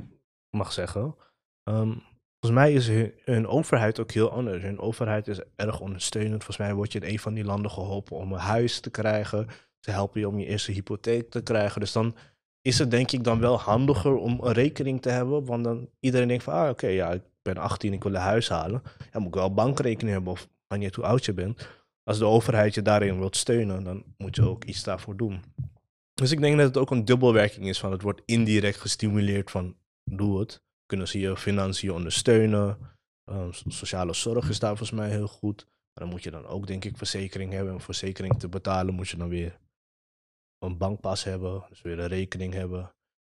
[SPEAKER 2] mag zeggen. Ehm, volgens mij is hun, overheid ook heel anders. Hun overheid is erg ondersteunend. Volgens mij word je in een van die landen geholpen om een huis te krijgen. Ze helpen je om je eerste hypotheek te krijgen. Dus dan is het denk ik dan wel handiger om een rekening te hebben. Want dan iedereen denkt van, ah oké, ja, ben 18, ik wil een huis halen. Ja, moet ik wel bankrekening hebben of wanneer hoe oud je bent. Als de overheid je daarin wilt steunen, dan moet je ook iets daarvoor doen. Dus ik denk dat het ook een dubbelwerking is van het wordt indirect gestimuleerd van doe het. Kunnen ze je financiën ondersteunen. Ehm, so- sociale zorg is daar volgens mij heel goed. Maar dan moet je dan ook denk ik verzekering hebben. En om verzekering te betalen moet je dan weer een bankpas hebben. Dus weer een rekening hebben.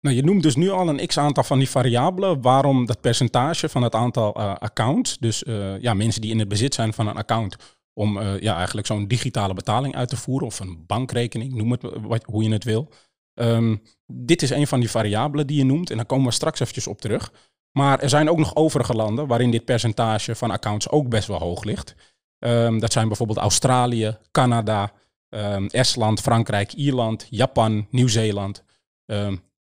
[SPEAKER 1] Nou, je noemt dus nu al een x-aantal van die variabelen waarom dat percentage van het aantal eh, accounts, dus eh, ja, mensen die in het bezit zijn van een account, om eh, ja, eigenlijk zo'n digitale betaling uit te voeren of een bankrekening, noem het wat, hoe je het wil. Ehm, dit is een van die variabelen die je noemt en daar komen we straks eventjes op terug. Maar er zijn ook nog overige landen waarin dit percentage van accounts ook best wel hoog ligt. Ehm, dat zijn bijvoorbeeld Australië, Canada, ehm, Estland, Frankrijk, Ierland, Japan, Nieuw-Zeeland.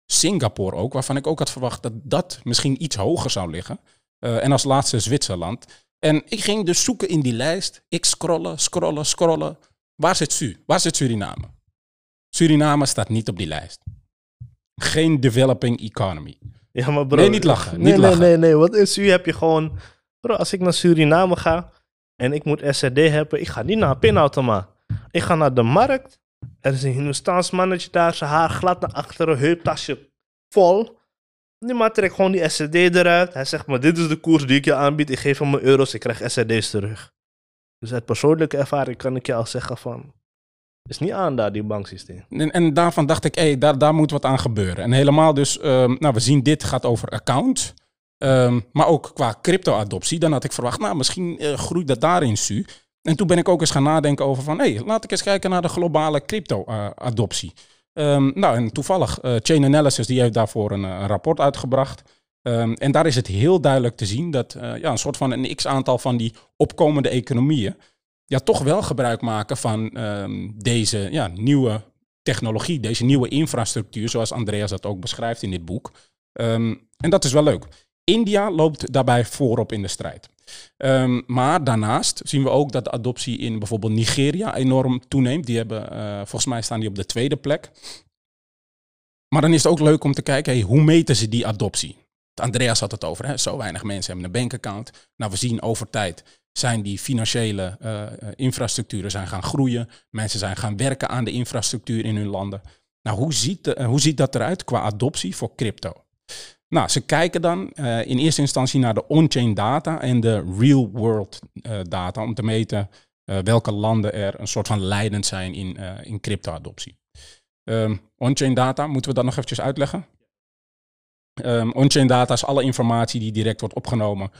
[SPEAKER 1] Singapore ook, waarvan ik ook had verwacht dat dat misschien iets hoger zou liggen. Eh, en als laatste Zwitserland. En ik ging dus zoeken in die lijst. Ik scrollen, scrollen, scrollen. Waar zit Su? Waar zit Suriname? Suriname staat niet op die lijst. Geen developing economy.
[SPEAKER 2] Ja, maar bro.
[SPEAKER 1] Nee, niet lachen,
[SPEAKER 2] Nee,
[SPEAKER 1] niet
[SPEAKER 2] nee,
[SPEAKER 1] lachen.
[SPEAKER 2] nee, nee. Wat is u? Heb je gewoon. Bro, als ik naar Suriname ga en ik moet SRD hebben, ik ga niet naar een pinautomaat. Ik ga naar de markt. Er is een Hindoestaans mannetje daar, zijn haar glad naar achteren, heuptasje vol. Die man trekt gewoon die SRD eruit. Hij zegt maar, dit is de koers die ik je aanbied. Ik geef hem mijn euro's, ik krijg SRD's terug. Dus uit persoonlijke ervaring kan ik je al zeggen van... is niet aan daar, die banksysteem.
[SPEAKER 1] En, en daarvan dacht ik, hé, daar, daar moet wat aan gebeuren. En helemaal dus, ehm, nou, we zien dit gaat over accounts. ehm, maar ook qua crypto-adoptie. Dan had ik verwacht, nou, misschien eh, groeit dat daarin su. En toen ben ik ook eens gaan nadenken over van, hé, laat ik eens kijken naar de globale crypto-adoptie. Ehm, nou, en toevallig, eh, Chain Analysis, die heeft daarvoor een, eh, rapport uitgebracht. Ehm, en daar is het heel duidelijk te zien dat eh, ja, een soort van een x-aantal van die opkomende economieën ja, toch wel gebruik maken van ehm, deze ja, nieuwe technologie, deze nieuwe infrastructuur, zoals Andreas dat ook beschrijft in dit boek. En dat is wel leuk. India loopt daarbij voorop in de strijd. Ehm, maar daarnaast zien we ook dat de adoptie in bijvoorbeeld Nigeria enorm toeneemt. Die hebben, eh, volgens mij staan die op de tweede plek. Maar dan is het ook leuk om te kijken, hey, hoe meten ze die adoptie? Andreas had het over, hè? zo weinig mensen hebben een bankaccount. Nou, we zien over tijd zijn die financiële eh, infrastructuren zijn gaan groeien. Mensen zijn gaan werken aan de infrastructuur in hun landen. Nou, hoe ziet, eh, hoe ziet dat eruit qua adoptie voor crypto? Nou, ze kijken dan uh, in eerste instantie naar de on-chain data en de real-world uh, data om te meten uh, welke landen er een soort van leidend zijn in, in crypto-adoptie. Um, on-chain data, moeten we dat nog eventjes uitleggen? Um, on-chain data is alle informatie die direct wordt opgenomen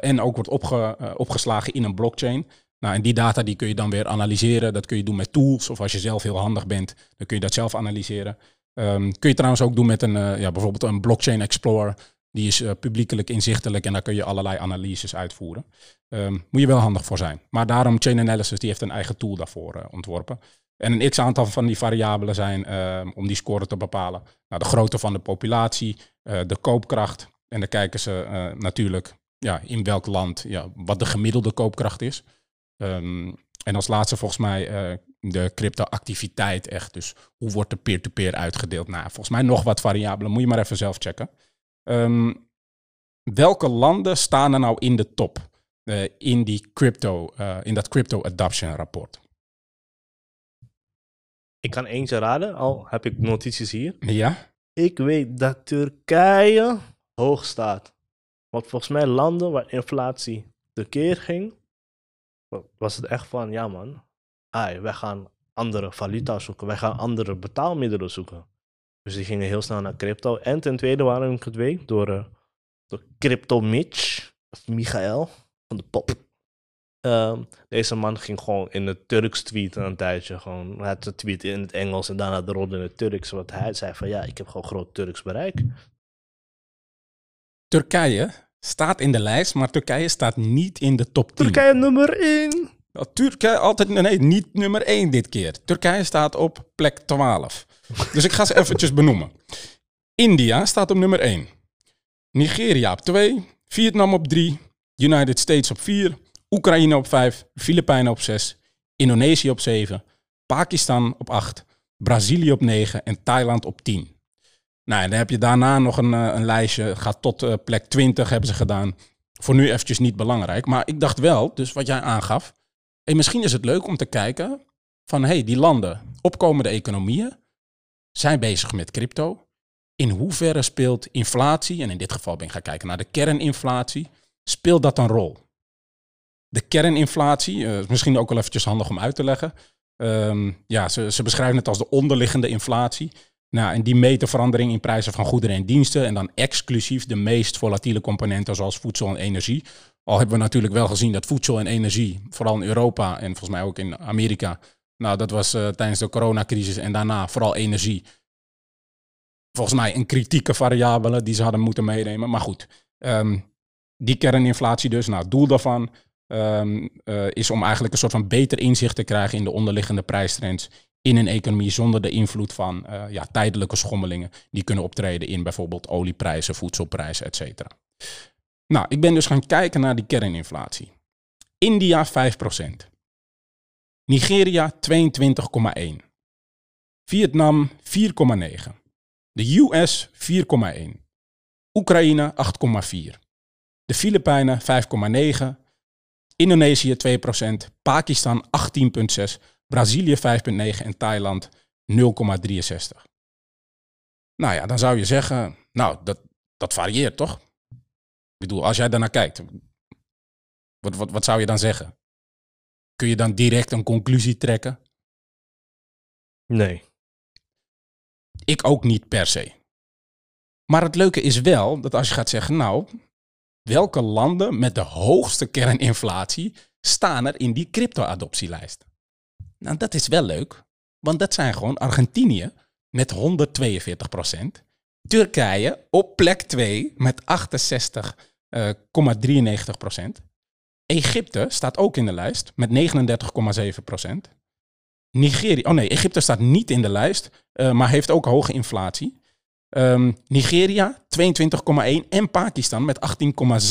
[SPEAKER 1] en ook wordt opge, opgeslagen in een blockchain. Nou, en die data die kun je dan weer analyseren. Dat kun je doen met tools of als je zelf heel handig bent, dan kun je dat zelf analyseren. Um, kun je trouwens ook doen met een, uh, ja, bijvoorbeeld een blockchain explorer. Die is uh, publiekelijk inzichtelijk en daar kun je allerlei analyses uitvoeren. Um, moet je wel handig voor zijn. Maar daarom Chain Analysis die heeft een eigen tool daarvoor uh, ontworpen. En een x-aantal van die variabelen zijn ehm, om die score te bepalen. Nou, de grootte van de populatie, de koopkracht. En dan kijken ze natuurlijk ja, in welk land ja, wat de gemiddelde koopkracht is. En als laatste volgens mij de crypto-activiteit echt. Dus hoe wordt de peer-to-peer uitgedeeld? Nou, volgens mij nog wat variabelen. Moet je maar even zelf checken. Um, welke landen staan er nou in de top uh, in, die crypto, uh, in dat crypto adoption rapport?
[SPEAKER 2] Ik kan eentje raden, al heb ik notities hier.
[SPEAKER 1] Ja?
[SPEAKER 2] Ik weet dat Turkije hoog staat. Want volgens mij landen waar inflatie tekeer ging, was het echt van, ja man, ai, wij gaan andere valuta zoeken, wij gaan andere betaalmiddelen zoeken. Dus die gingen heel snel naar crypto. En ten tweede waren ik het weet door, uh, door Crypto Mitch, of Michael, van de pop. Uh, deze man ging gewoon in het Turks tweeten een tijdje. Gewoon, hij had het tweet in het Engels en daarna de rol in het Turks. Want hij zei van ja, ik heb gewoon groot Turks bereik.
[SPEAKER 1] Turkije staat in de lijst, maar Turkije staat niet in de top 10.
[SPEAKER 2] Turkije nummer 1.
[SPEAKER 1] Turkije altijd, nee, niet nummer 1 dit keer. Turkije staat op plek 12. dus ik ga ze eventjes benoemen. India staat op nummer 1. Nigeria op 2. Vietnam op 3. United States op 4. Oekraïne op 5. Filipijnen op 6. Indonesië op 7. Pakistan op 8. Brazilië op 9 en Thailand op 10. Nou, en dan heb je daarna nog een, eh, een lijstje. Gaat tot uh, plek 20 hebben ze gedaan. Voor nu eventjes niet belangrijk. Maar ik dacht wel, dus wat jij aangaf. Hey, misschien is het leuk om te kijken van hey, die landen, opkomende economieën, zijn bezig met crypto. In hoeverre speelt inflatie, en in dit geval ben ik gaan kijken naar de kerninflatie, speelt dat een rol? De kerninflatie, uh, misschien ook wel eventjes handig om uit te leggen. Um, ja, ze, ze beschrijven het als de onderliggende inflatie. Nou, en die meten verandering in prijzen van goederen en diensten. En dan exclusief de meest volatiele componenten zoals voedsel en energie. Al hebben we natuurlijk wel gezien dat voedsel en energie, vooral in Europa en volgens mij ook in Amerika. Nou, dat was uh, tijdens de coronacrisis en daarna vooral energie. Volgens mij een kritieke variabele die ze hadden moeten meenemen. Maar goed, um, die kerninflatie dus. Nou, het doel daarvan um, uh, is om eigenlijk een soort van beter inzicht te krijgen in de onderliggende prijstrends in een economie zonder de invloed van uh, ja, tijdelijke schommelingen die kunnen optreden in bijvoorbeeld olieprijzen, voedselprijzen, etc. Nou, ik ben dus gaan kijken naar die kerninflatie. India 5%. Nigeria 22,1. Vietnam 4,9. De US 4,1. Oekraïne 8,4. De Filipijnen 5,9. Indonesië 2%. Pakistan 18,6. Brazilië 5,9 en Thailand 0,63. Nou ja, dan zou je zeggen, nou, dat, dat varieert toch? Ik bedoel, als jij daarnaar kijkt, wat, wat, wat zou je dan zeggen? Kun je dan direct een conclusie trekken?
[SPEAKER 2] Nee.
[SPEAKER 1] Ik ook niet per se. Maar het leuke is wel dat als je gaat zeggen, nou, welke landen met de hoogste kerninflatie staan er in die crypto-adoptielijst? Nou, dat is wel leuk, want dat zijn gewoon Argentinië met 142 procent. Turkije op plek 2 met 68,93 procent. Egypte staat ook in de lijst met 39,7 procent. Nigeria, oh nee, Egypte staat niet in de lijst, uh, maar heeft ook hoge inflatie. Um, Nigeria 22,1 en Pakistan met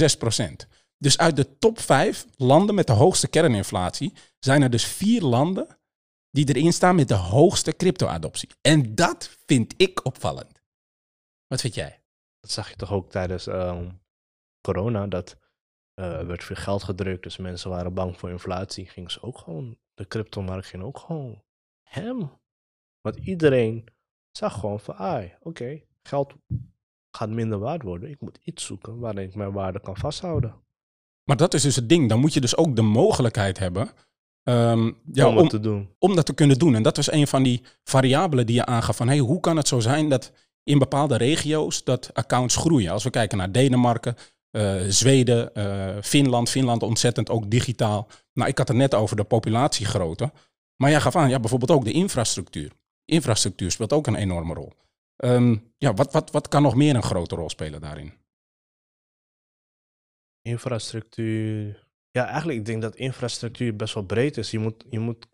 [SPEAKER 1] 18,6 procent. Dus uit de top 5 landen met de hoogste kerninflatie zijn er dus vier landen die erin staan met de hoogste crypto-adoptie. En dat vind ik opvallend. Wat vind jij?
[SPEAKER 2] Dat zag je toch ook tijdens uh, corona, dat uh, werd veel geld gedrukt, dus mensen waren bang voor inflatie. Gingen ze ook gewoon, de cryptomarkt ging ook gewoon hem. Want iedereen zag gewoon van, ah, oké, geld gaat minder waard worden. Ik moet iets zoeken waarin ik mijn waarde kan vasthouden.
[SPEAKER 1] Maar dat is dus het ding. Dan moet je dus ook de mogelijkheid hebben ehm, ja,
[SPEAKER 2] om
[SPEAKER 1] om,
[SPEAKER 2] het te doen.
[SPEAKER 1] om dat te kunnen doen. En dat was een van die variabelen die je aangaf van hey, hoe kan het zo zijn dat in bepaalde regio's dat accounts groeien. Als we kijken naar Denemarken, eh, Zweden, eh, Finland. Finland ontzettend ook digitaal. Nou, ik had het net over de populatiegrootte. Maar jij gaf aan, ja, bijvoorbeeld ook de infrastructuur. Infrastructuur speelt ook een enorme rol. Ehm, ja, wat, wat, wat kan nog meer een grote rol spelen daarin?
[SPEAKER 2] Infrastructuur. Ja, eigenlijk, ik denk dat infrastructuur best wel breed is. Je moet, je moet.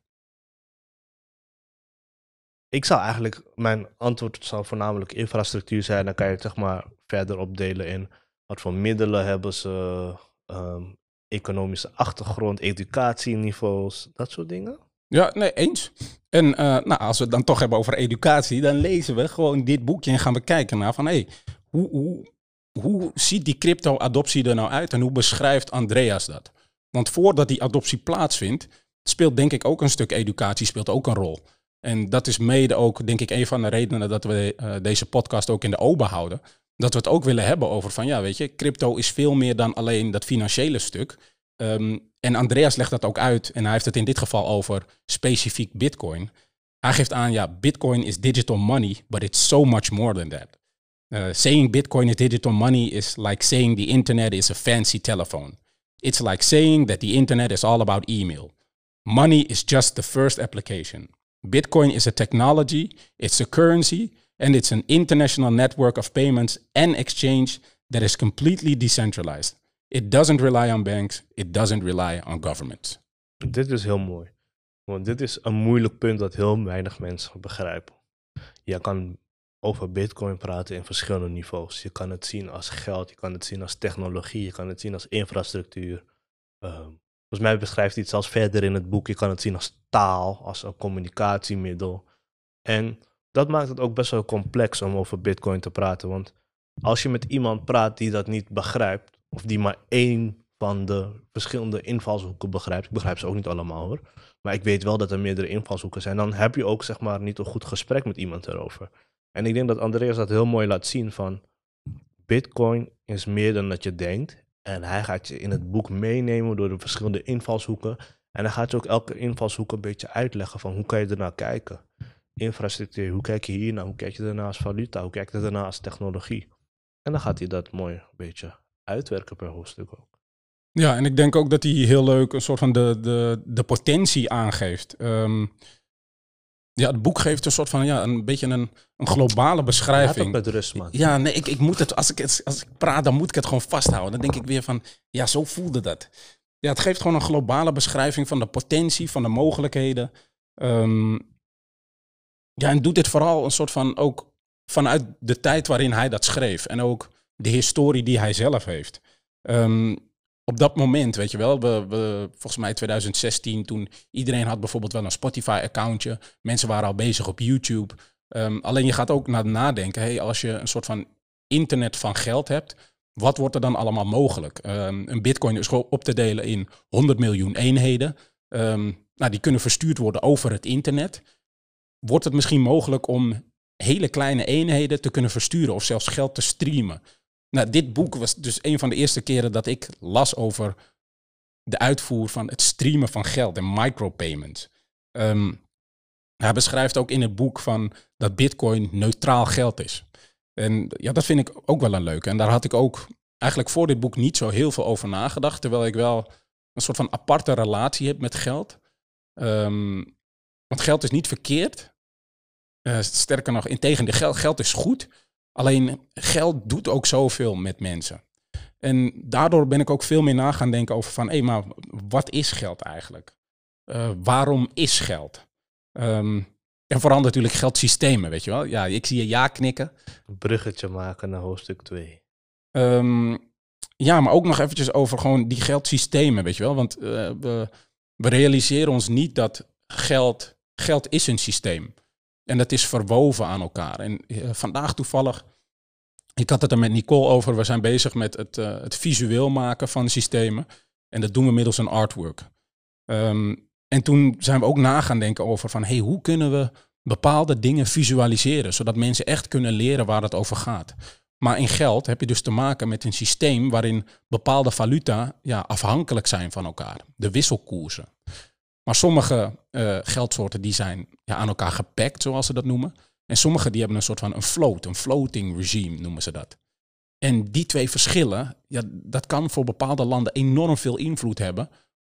[SPEAKER 2] Ik zou eigenlijk, mijn antwoord zou voornamelijk infrastructuur zijn. Dan kan je het zeg maar verder opdelen in wat voor middelen hebben ze, ehm, economische achtergrond, educatieniveaus, dat soort dingen.
[SPEAKER 1] Ja, nee, eens. En eh, nou, als we het dan toch hebben over educatie, dan lezen we gewoon dit boekje en gaan we kijken naar van hé, hey, hoe, hoe, hoe ziet die crypto-adoptie er nou uit en hoe beschrijft Andreas dat? Want voordat die adoptie plaatsvindt, speelt denk ik ook een stuk educatie speelt ook een rol. En dat is mede ook, denk ik, een van de redenen dat we eh, deze podcast ook in de open houden. Dat we het ook willen hebben over van, ja, weet je, crypto is veel meer dan alleen dat financiële stuk. Ehm, en Andreas legt dat ook uit en hij heeft het in dit geval over specifiek Bitcoin. Hij geeft aan, ja, Bitcoin is digital money, but it's so much more than that. Uh, saying Bitcoin is digital money is like saying the internet is a fancy telephone. It's like saying that the internet is all about email. Money is just the first application. Bitcoin is a technology, it's a currency, and it's an international network of payments and exchange that is completely decentralized. It doesn't rely on banks, it doesn't rely on governments.
[SPEAKER 2] Dit is heel mooi. Want dit is een moeilijk punt dat heel weinig mensen begrijpen. Je kan over Bitcoin praten in verschillende niveaus. Je kan het zien als geld, je kan het zien als technologie, je kan het zien als infrastructuur. Ehm, volgens mij beschrijft hij het zelfs verder in het boek. Je kan het zien als taal, als een communicatiemiddel. En dat maakt het ook best wel complex om over Bitcoin te praten. Want als je met iemand praat die dat niet begrijpt, of die maar één van de verschillende invalshoeken begrijpt. Ik begrijp ze ook niet allemaal hoor. Maar ik weet wel dat er meerdere invalshoeken zijn. Dan heb je ook zeg maar niet een goed gesprek met iemand erover. En ik denk dat Andreas dat heel mooi laat zien van Bitcoin is meer dan dat je denkt. En hij gaat je in het boek meenemen door de verschillende invalshoeken. En dan gaat je ook elke invalshoek een beetje uitleggen van hoe kan je ernaar kijken. Infrastructuur, hoe kijk je hier naar? Hoe kijk je als valuta? Hoe kijk je als technologie? En dan gaat hij dat mooi een beetje uitwerken per hoofdstuk ook.
[SPEAKER 1] Ja, en ik denk ook dat hij heel leuk een soort van de, de, de potentie aangeeft. Ehm, ja, het boek geeft een soort van, ja, een beetje een, een globale beschrijving.
[SPEAKER 2] ook met rust, man.
[SPEAKER 1] Ja, nee, ik, ik moet het, als ik, het, als ik praat, dan moet ik het gewoon vasthouden. Dan denk ik weer van, ja, zo voelde dat. Ja, het geeft gewoon een globale beschrijving van de potentie, van de mogelijkheden. Ehm, ja, en doet dit vooral een soort van ook vanuit de tijd waarin hij dat schreef. En ook de historie die hij zelf heeft. Ehm, op dat moment, weet je wel, we, we, volgens mij 2016, toen iedereen had bijvoorbeeld wel een Spotify-accountje. Mensen waren al bezig op YouTube. Ehm, alleen je gaat ook naar nadenken, hey, als je een soort van internet van geld hebt, wat wordt er dan allemaal mogelijk? Ehm, een bitcoin op te delen in 100 miljoen eenheden. Ehm, nou, die kunnen verstuurd worden over het internet. Wordt het misschien mogelijk om hele kleine eenheden te kunnen versturen of zelfs geld te streamen? Nou, dit boek was dus een van de eerste keren dat ik las over de uitvoer van het streamen van geld en micropayments. Ehm, hij beschrijft ook in het boek van dat bitcoin neutraal geld is. En ja, dat vind ik ook wel een leuke. En daar had ik ook eigenlijk voor dit boek niet zo heel veel over nagedacht. Terwijl ik wel een soort van aparte relatie heb met geld. Ehm, want geld is niet verkeerd. Eh, sterker nog, integendeel, geld, geld is goed. Alleen geld doet ook zoveel met mensen. En daardoor ben ik ook veel meer na gaan denken over van, hé, maar wat is geld eigenlijk? Uh, waarom is geld? Um, en vooral natuurlijk geldsystemen, weet je wel. Ja, ik zie je ja knikken.
[SPEAKER 2] Een bruggetje maken naar hoofdstuk 2.
[SPEAKER 1] Um, ja, maar ook nog eventjes over gewoon die geldsystemen, weet je wel. Want uh, we, we realiseren ons niet dat geld, geld is een systeem. En dat is verwoven aan elkaar. En uh, vandaag toevallig, ik had het er met Nicole over, we zijn bezig met het, uh, het visueel maken van systemen. En dat doen we middels een artwork. Um, en toen zijn we ook na gaan denken over van, hey, hoe kunnen we bepaalde dingen visualiseren, zodat mensen echt kunnen leren waar het over gaat. Maar in geld heb je dus te maken met een systeem waarin bepaalde valuta ja, afhankelijk zijn van elkaar. De wisselkoersen. Maar sommige uh, geldsoorten die zijn ja, aan elkaar gepakt, zoals ze dat noemen. En sommige die hebben een soort van een float, een floating regime noemen ze dat. En die twee verschillen, ja, dat kan voor bepaalde landen enorm veel invloed hebben.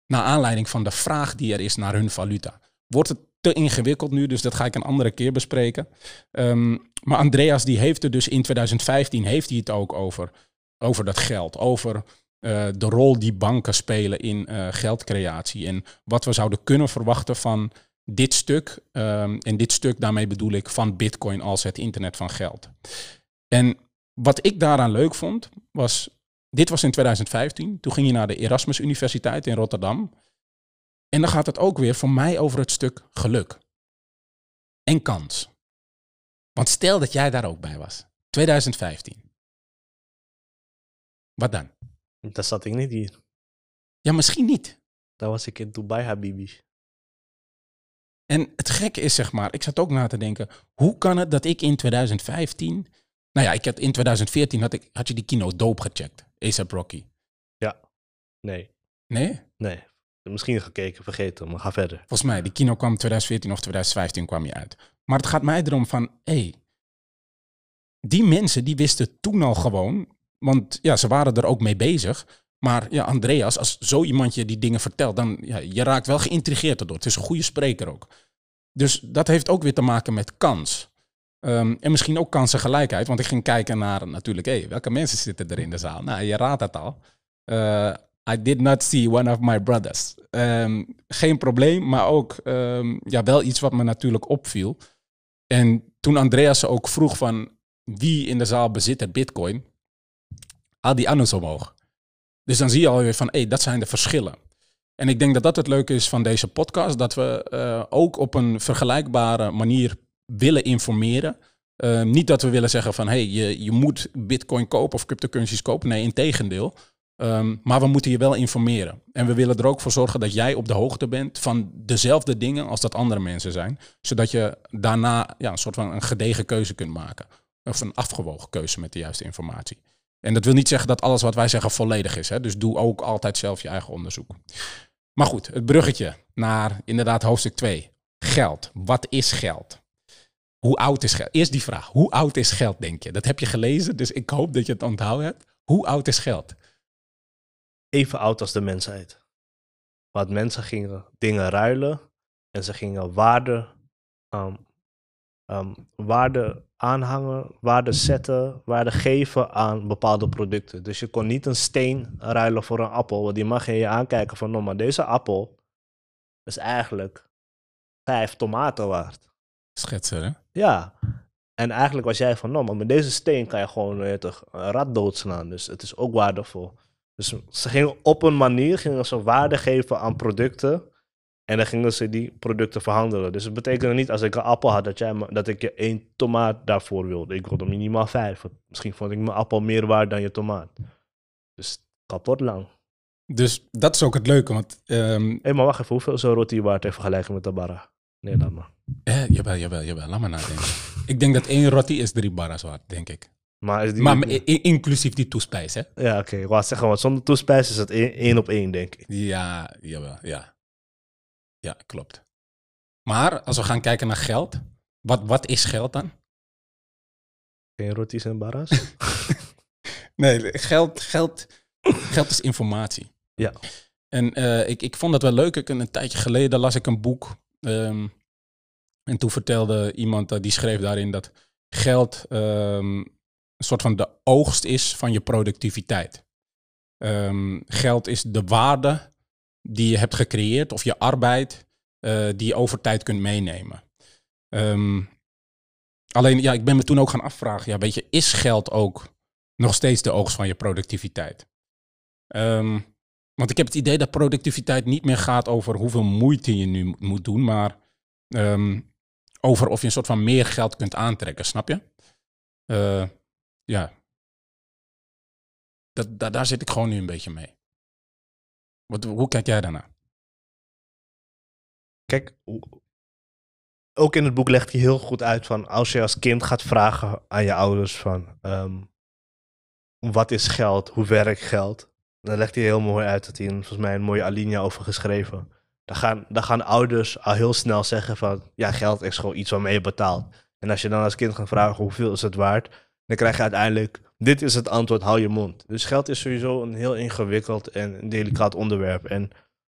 [SPEAKER 1] Naar aanleiding van de vraag die er is naar hun valuta. Wordt het te ingewikkeld nu, dus dat ga ik een andere keer bespreken. Um, maar Andreas die heeft er dus in 2015 heeft hij het ook over, over dat geld, over uh, de rol die banken spelen in uh, geldcreatie en wat we zouden kunnen verwachten van dit stuk. Um, en dit stuk daarmee bedoel ik van Bitcoin als het internet van geld. En wat ik daaraan leuk vond was, dit was in 2015, toen ging je naar de Erasmus Universiteit in Rotterdam. En dan gaat het ook weer voor mij over het stuk geluk en kans. Want stel dat jij daar ook bij was, 2015. Wat dan?
[SPEAKER 2] Dan zat ik niet hier.
[SPEAKER 1] Ja, misschien niet.
[SPEAKER 2] Dan was ik in Dubai, Habibi.
[SPEAKER 1] En het gekke is, zeg maar, ik zat ook na te denken, hoe kan het dat ik in 2015, nou ja, ik had, in 2014 had, ik, had je die kino Dope gecheckt, ASAP Rocky.
[SPEAKER 2] Ja, nee.
[SPEAKER 1] Nee?
[SPEAKER 2] Nee, misschien gekeken, vergeten, maar ga verder.
[SPEAKER 1] Volgens mij, die kino kwam 2014 of 2015 kwam je uit. Maar het gaat mij erom van, hé, hey, die mensen die wisten toen al gewoon, want ja, ze waren er ook mee bezig. Maar ja, Andreas, als zo iemand je die dingen vertelt, dan ja, je raakt wel geïntrigeerd erdoor. Het is een goede spreker ook. Dus dat heeft ook weer te maken met kans. Um, en misschien ook kansengelijkheid, want ik ging kijken naar natuurlijk, hey, welke mensen zitten er in de zaal? Nou, je raadt het al. Uh, I did not see one of my brothers. Um, geen probleem, maar ook um, ja, wel iets wat me natuurlijk opviel. En toen Andreas ook vroeg van wie in de zaal bezit het bitcoin, had die anders omhoog. Dus dan zie je alweer van, hé, dat zijn de verschillen. En ik denk dat dat het leuke is van deze podcast, dat we uh, ook op een vergelijkbare manier willen informeren. Uh, niet dat we willen zeggen van, hé, je, je moet bitcoin kopen of cryptocurrencies kopen. Nee, in tegendeel. Um, maar we moeten je wel informeren. En we willen er ook voor zorgen dat jij op de hoogte bent van dezelfde dingen als dat andere mensen zijn. Zodat je daarna ja, een soort van een gedegen keuze kunt maken. Of een afgewogen keuze met de juiste informatie. En dat wil niet zeggen dat alles wat wij zeggen volledig is. Hè? Dus doe ook altijd zelf je eigen onderzoek. Maar goed, het bruggetje naar inderdaad hoofdstuk 2. Geld. Wat is geld? Hoe oud is geld? Eerst die vraag. Hoe oud is geld, denk je? Dat heb je gelezen, dus ik hoop dat je het onthouden hebt. Hoe oud is geld?
[SPEAKER 2] even oud als de mensheid. Want mensen gingen dingen ruilen en ze gingen waarde, um, um, waarde aanhangen, waarde zetten, waarde geven aan bepaalde producten. Dus je kon niet een steen ruilen voor een appel, want die mag je je aankijken van, nou, maar deze appel is eigenlijk vijf tomaten waard.
[SPEAKER 1] Schetsen, hè?
[SPEAKER 2] Ja. En eigenlijk was jij van, nou, maar met deze steen kan je gewoon uh, toch, een rat doodslaan. Dus het is ook waardevol. Dus ze gingen op een manier gingen ze waarde geven aan producten. En dan gingen ze die producten verhandelen. Dus het betekende niet als ik een appel had dat, jij, dat ik je één tomaat daarvoor wilde. Ik wilde minimaal vijf. Misschien vond ik mijn appel meer waard dan je tomaat. Dus kapot lang.
[SPEAKER 1] Dus dat is ook het leuke. Want, um...
[SPEAKER 2] Hey, maar wacht even. Hoeveel is een roti waard in vergelijking met de barra? Nee, laat maar.
[SPEAKER 1] Eh, jawel, jawel, jawel. Laat maar nadenken. ik denk dat één roti is drie barra's waard, denk ik.
[SPEAKER 2] Maar, is die
[SPEAKER 1] maar inclusief die toespijs, hè?
[SPEAKER 2] Ja, oké. Okay. Ik wou zeggen, want zonder toespijs is het één op één, denk ik.
[SPEAKER 1] Ja, jawel, ja. Ja, klopt. Maar als we gaan kijken naar geld, wat, wat is geld dan?
[SPEAKER 2] Geen roties en barras?
[SPEAKER 1] nee, geld, geld, geld is informatie.
[SPEAKER 2] Ja.
[SPEAKER 1] En uh, ik, ik vond dat wel leuk. Ik, een tijdje geleden las ik een boek. Um, en toen vertelde iemand, uh, die schreef daarin dat geld um, een soort van de oogst is van je productiviteit. Um, geld is de waarde die je hebt gecreëerd of je arbeid uh, die je over tijd kunt meenemen. Um, alleen, ja, ik ben me toen ook gaan afvragen, ja, weet je, is geld ook nog steeds de oogst van je productiviteit? Um, want ik heb het idee dat productiviteit niet meer gaat over hoeveel moeite je nu moet doen, maar over of je een soort van meer geld kunt aantrekken, snap je? Uh, ja, dat, daar zit ik gewoon nu een beetje mee. Wat, hoe kijk jij daarna?
[SPEAKER 2] Kijk, ook in het boek legt hij heel goed uit van als je als kind gaat vragen aan je ouders van um, wat is geld, hoe werkt geld. Daar legt hij heel mooi uit, dat hij volgens mij een mooie alinea over geschreven. Dan gaan, dan gaan ouders al heel snel zeggen van, ja, geld is gewoon iets waarmee je betaalt. En als je dan als kind gaat vragen hoeveel is het waard, dan krijg je uiteindelijk, dit is het antwoord, hou je mond. Dus geld is sowieso een heel ingewikkeld en delicaat onderwerp. En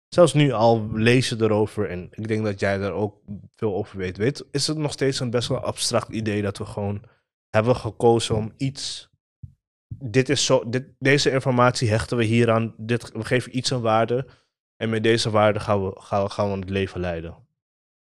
[SPEAKER 2] zelfs nu al lezen erover, en ik denk dat jij er ook veel over weet, weet is het nog steeds een best wel abstract idee dat we gewoon hebben gekozen om iets. Dit is zo, dit, deze informatie hechten we hieraan. Dit, we geven iets een waarde. En met deze waarde gaan we, gaan, we- gaan we het leven leiden.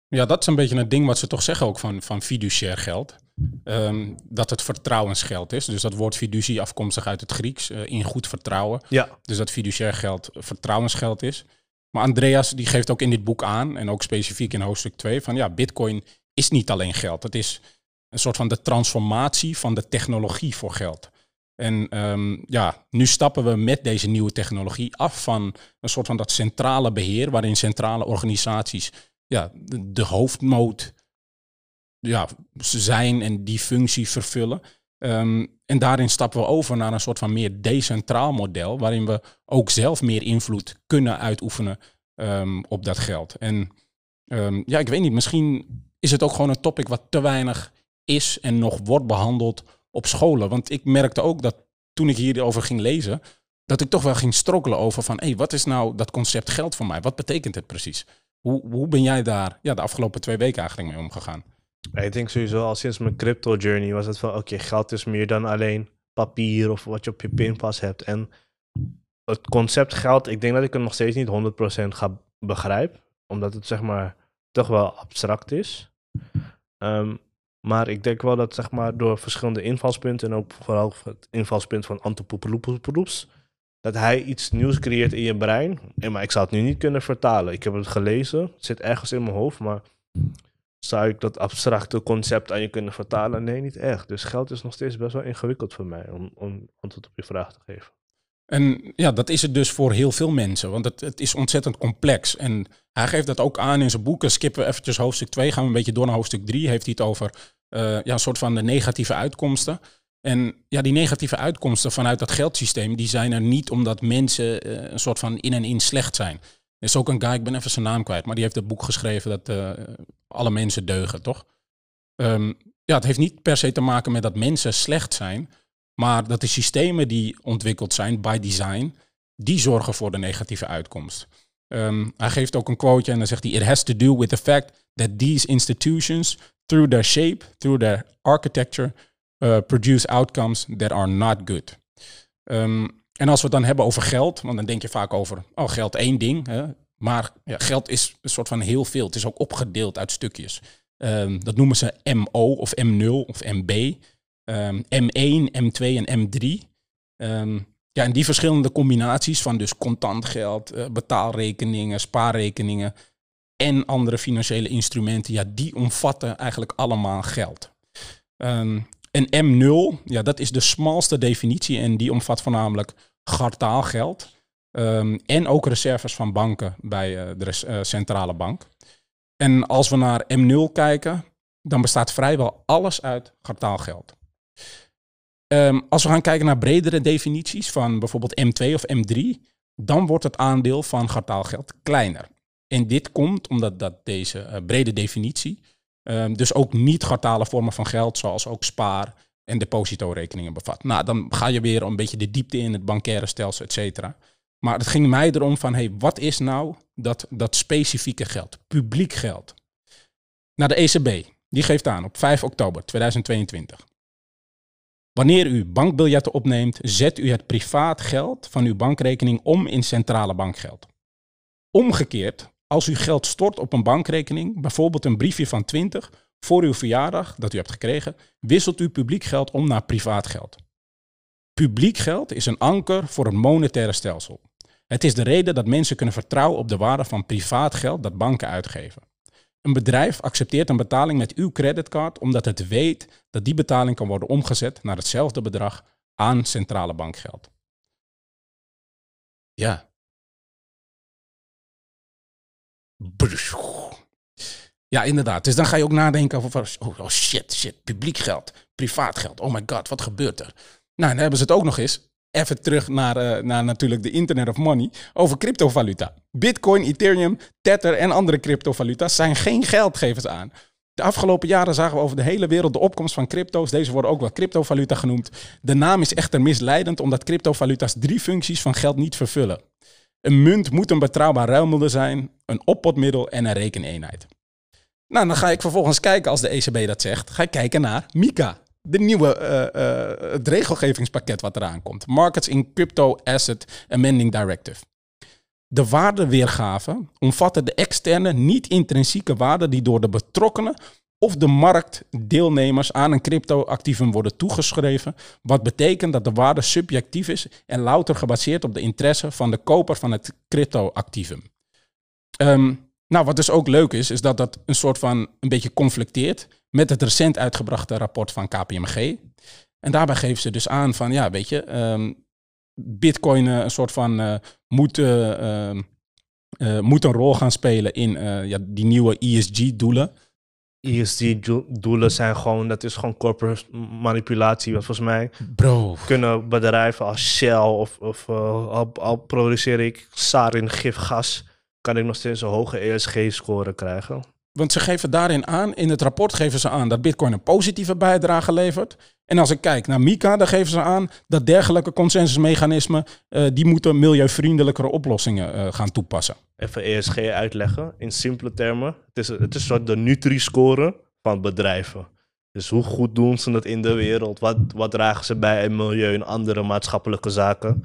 [SPEAKER 1] Ja, dat is een beetje een ding wat ze toch zeggen ook van, van fiduciair geld. Ehm, dat het vertrouwensgeld is. Dus dat woord fiducie afkomstig uit het Grieks, eh, in goed vertrouwen.
[SPEAKER 2] Ja,
[SPEAKER 1] Dus dat fiduciair geld vertrouwensgeld is. Maar Andreas die geeft ook in dit boek aan, en ook specifiek in hoofdstuk 2, van ja, bitcoin is niet alleen geld. Het is een soort van de transformatie van de technologie voor geld. En ehm, ja, nu stappen we met deze nieuwe technologie af van een soort van dat centrale beheer, waarin centrale organisaties ja, de, de hoofdmoot ja, zijn en die functie vervullen. Ehm, en daarin stappen we over naar een soort van meer decentraal model, waarin we ook zelf meer invloed kunnen uitoefenen ehm, op dat geld. En ehm, ja, ik weet niet, misschien is het ook gewoon een topic wat te weinig is en nog wordt behandeld op scholen. Want ik merkte ook dat toen ik hierover ging lezen, dat ik toch wel ging strokkelen over van, hé, hey, wat is nou dat concept geld voor mij? Wat betekent het precies? Hoe, hoe ben jij daar ja, de afgelopen twee weken eigenlijk mee omgegaan?
[SPEAKER 2] Ik denk sowieso al sinds mijn crypto journey was het van oké, geld is meer dan alleen papier of wat je op je pinpas hebt. En het concept geld, ik denk dat ik het nog steeds niet 100% ga begrijpen, omdat het zeg maar toch wel abstract is. Ehm, maar ik denk wel dat zeg maar door verschillende invalspunten en ook vooral het invalspunt van Antopoepeloepoepoeloeps, dat hij iets nieuws creëert in je brein. En maar ik zou het nu niet kunnen vertalen. Ik heb het gelezen, het zit ergens in mijn hoofd, maar zou ik dat abstracte concept aan je kunnen vertalen? Nee, niet echt. Dus geld is nog steeds best wel ingewikkeld voor mij om, om antwoord op je vraag te geven.
[SPEAKER 1] En ja, dat is het dus voor heel veel mensen, want het, het is ontzettend complex. En hij geeft dat ook aan in zijn boeken. Skippen we eventjes hoofdstuk 2, gaan we een beetje door naar hoofdstuk 3. Heeft hij het over eh, ja, een soort van de negatieve uitkomsten. En ja, die negatieve uitkomsten vanuit dat geldsysteem, die zijn er niet omdat mensen eh, een soort van in en in slecht zijn. Is ook een guy, ik ben even zijn naam kwijt, maar die heeft het boek geschreven dat eh, alle mensen deugen, toch? Ehm, ja, het heeft niet per se te maken met dat mensen slecht zijn, maar dat de systemen die ontwikkeld zijn by design, die zorgen voor de negatieve uitkomst. Ehm, hij geeft ook een quoteje en dan zegt hij: It has to do with the fact that these institutions, through their shape, through their architecture, uh, produce outcomes that are not good. Ehm, en als we het dan hebben over geld, want dan denk je vaak over, oh geld één ding, hè? maar ja, geld is een soort van heel veel. Het is ook opgedeeld uit stukjes. Ehm, dat noemen ze MO of M0 of MB. Ehm, M1, M2 en M3. Ehm, ja, en die verschillende combinaties van dus contant geld, eh, betaalrekeningen, spaarrekeningen en andere financiële instrumenten, ja, die omvatten eigenlijk allemaal geld. Ehm, en M0, ja, dat is de smalste definitie en die omvat voornamelijk gartaalgeld ehm, en ook reserves van banken bij eh, de eh, centrale bank. En als we naar M0 kijken, dan bestaat vrijwel alles uit gartaalgeld. Ehm, als we gaan kijken naar bredere definities van bijvoorbeeld M2 of M3, dan wordt het aandeel van gartaalgeld kleiner. En dit komt omdat dat deze eh, brede definitie ehm, dus ook niet gartale vormen van geld, zoals ook spaar- en depositorekeningen bevat. Nou, dan ga je weer een beetje de diepte in, het bankaire stelsel, et cetera. Maar het ging mij erom van, hey, wat is nou dat, dat specifieke geld, publiek geld? Nou, de ECB, die geeft aan op 5 oktober 2022. Wanneer u bankbiljetten opneemt, zet u het privaat geld van uw bankrekening om in centrale bankgeld. Omgekeerd, als u geld stort op een bankrekening, bijvoorbeeld een briefje van 20 voor uw verjaardag dat u hebt gekregen, wisselt u publiek geld om naar privaat geld. Publiek geld is een anker voor een monetaire stelsel. Het is de reden dat mensen kunnen vertrouwen op de waarde van privaat geld dat banken uitgeven. Een bedrijf accepteert een betaling met uw creditcard omdat het weet dat die betaling kan worden omgezet naar hetzelfde bedrag aan centrale bankgeld. Ja. Ja, inderdaad. Dus dan ga je ook nadenken over, oh, oh shit, shit, publiek geld, privaat geld. Oh my god, wat gebeurt er? Nou, dan hebben ze het ook nog eens even terug naar, eh, naar natuurlijk de Internet of Money over cryptovaluta. Bitcoin, Ethereum, Tether en andere cryptovaluta's zijn geen geldgevers aan. De afgelopen jaren zagen we over de hele wereld de opkomst van crypto's. Deze worden ook wel cryptovaluta genoemd. De naam is echter misleidend omdat cryptovaluta's drie functies van geld niet vervullen. Een munt moet een betrouwbaar ruilmiddel zijn, een oppotmiddel en een rekeneenheid. Nou, dan ga ik vervolgens kijken als de ECB dat zegt. Ga ik kijken naar MiCA, de nieuwe uh, het regelgevingspakket wat eraan komt. Markets in Crypto Asset Amending Directive. De waardeweergave omvatten de externe, niet-intrinsieke waarden die door de betrokkenen of de marktdeelnemers aan een cryptoactivum worden toegeschreven, wat betekent dat de waarde subjectief is en louter gebaseerd op de interesse van de koper van het cryptoactivum. Um, nou, wat dus ook leuk is, is dat dat een soort van een beetje conflicteert met het recent uitgebrachte rapport van KPMG. En daarbij geven ze dus aan van, ja, weet je, um, Bitcoin uh, een soort van uh, moet, uh, moet een rol gaan spelen in ja, die nieuwe ESG-doelen.
[SPEAKER 2] ESG-doelen zijn gewoon, dat is gewoon corporate manipulatie. Want volgens mij
[SPEAKER 1] Bro.
[SPEAKER 2] kunnen bedrijven als Shell of, of al, al produceer ik sarin gifgas kan ik nog steeds een hoge ESG-score krijgen.
[SPEAKER 1] Want ze geven daarin aan, in het rapport geven ze aan dat Bitcoin een positieve bijdrage levert. En als ik kijk naar Mika, dan geven ze aan dat dergelijke consensusmechanismen, uh, die moeten milieuvriendelijkere oplossingen uh, gaan toepassen.
[SPEAKER 2] Even ESG uitleggen, in simpele termen. Het is, het is soort de Nutri-score van bedrijven. Dus hoe goed doen ze het in de wereld? Wat, wat dragen ze bij in milieu en andere maatschappelijke zaken?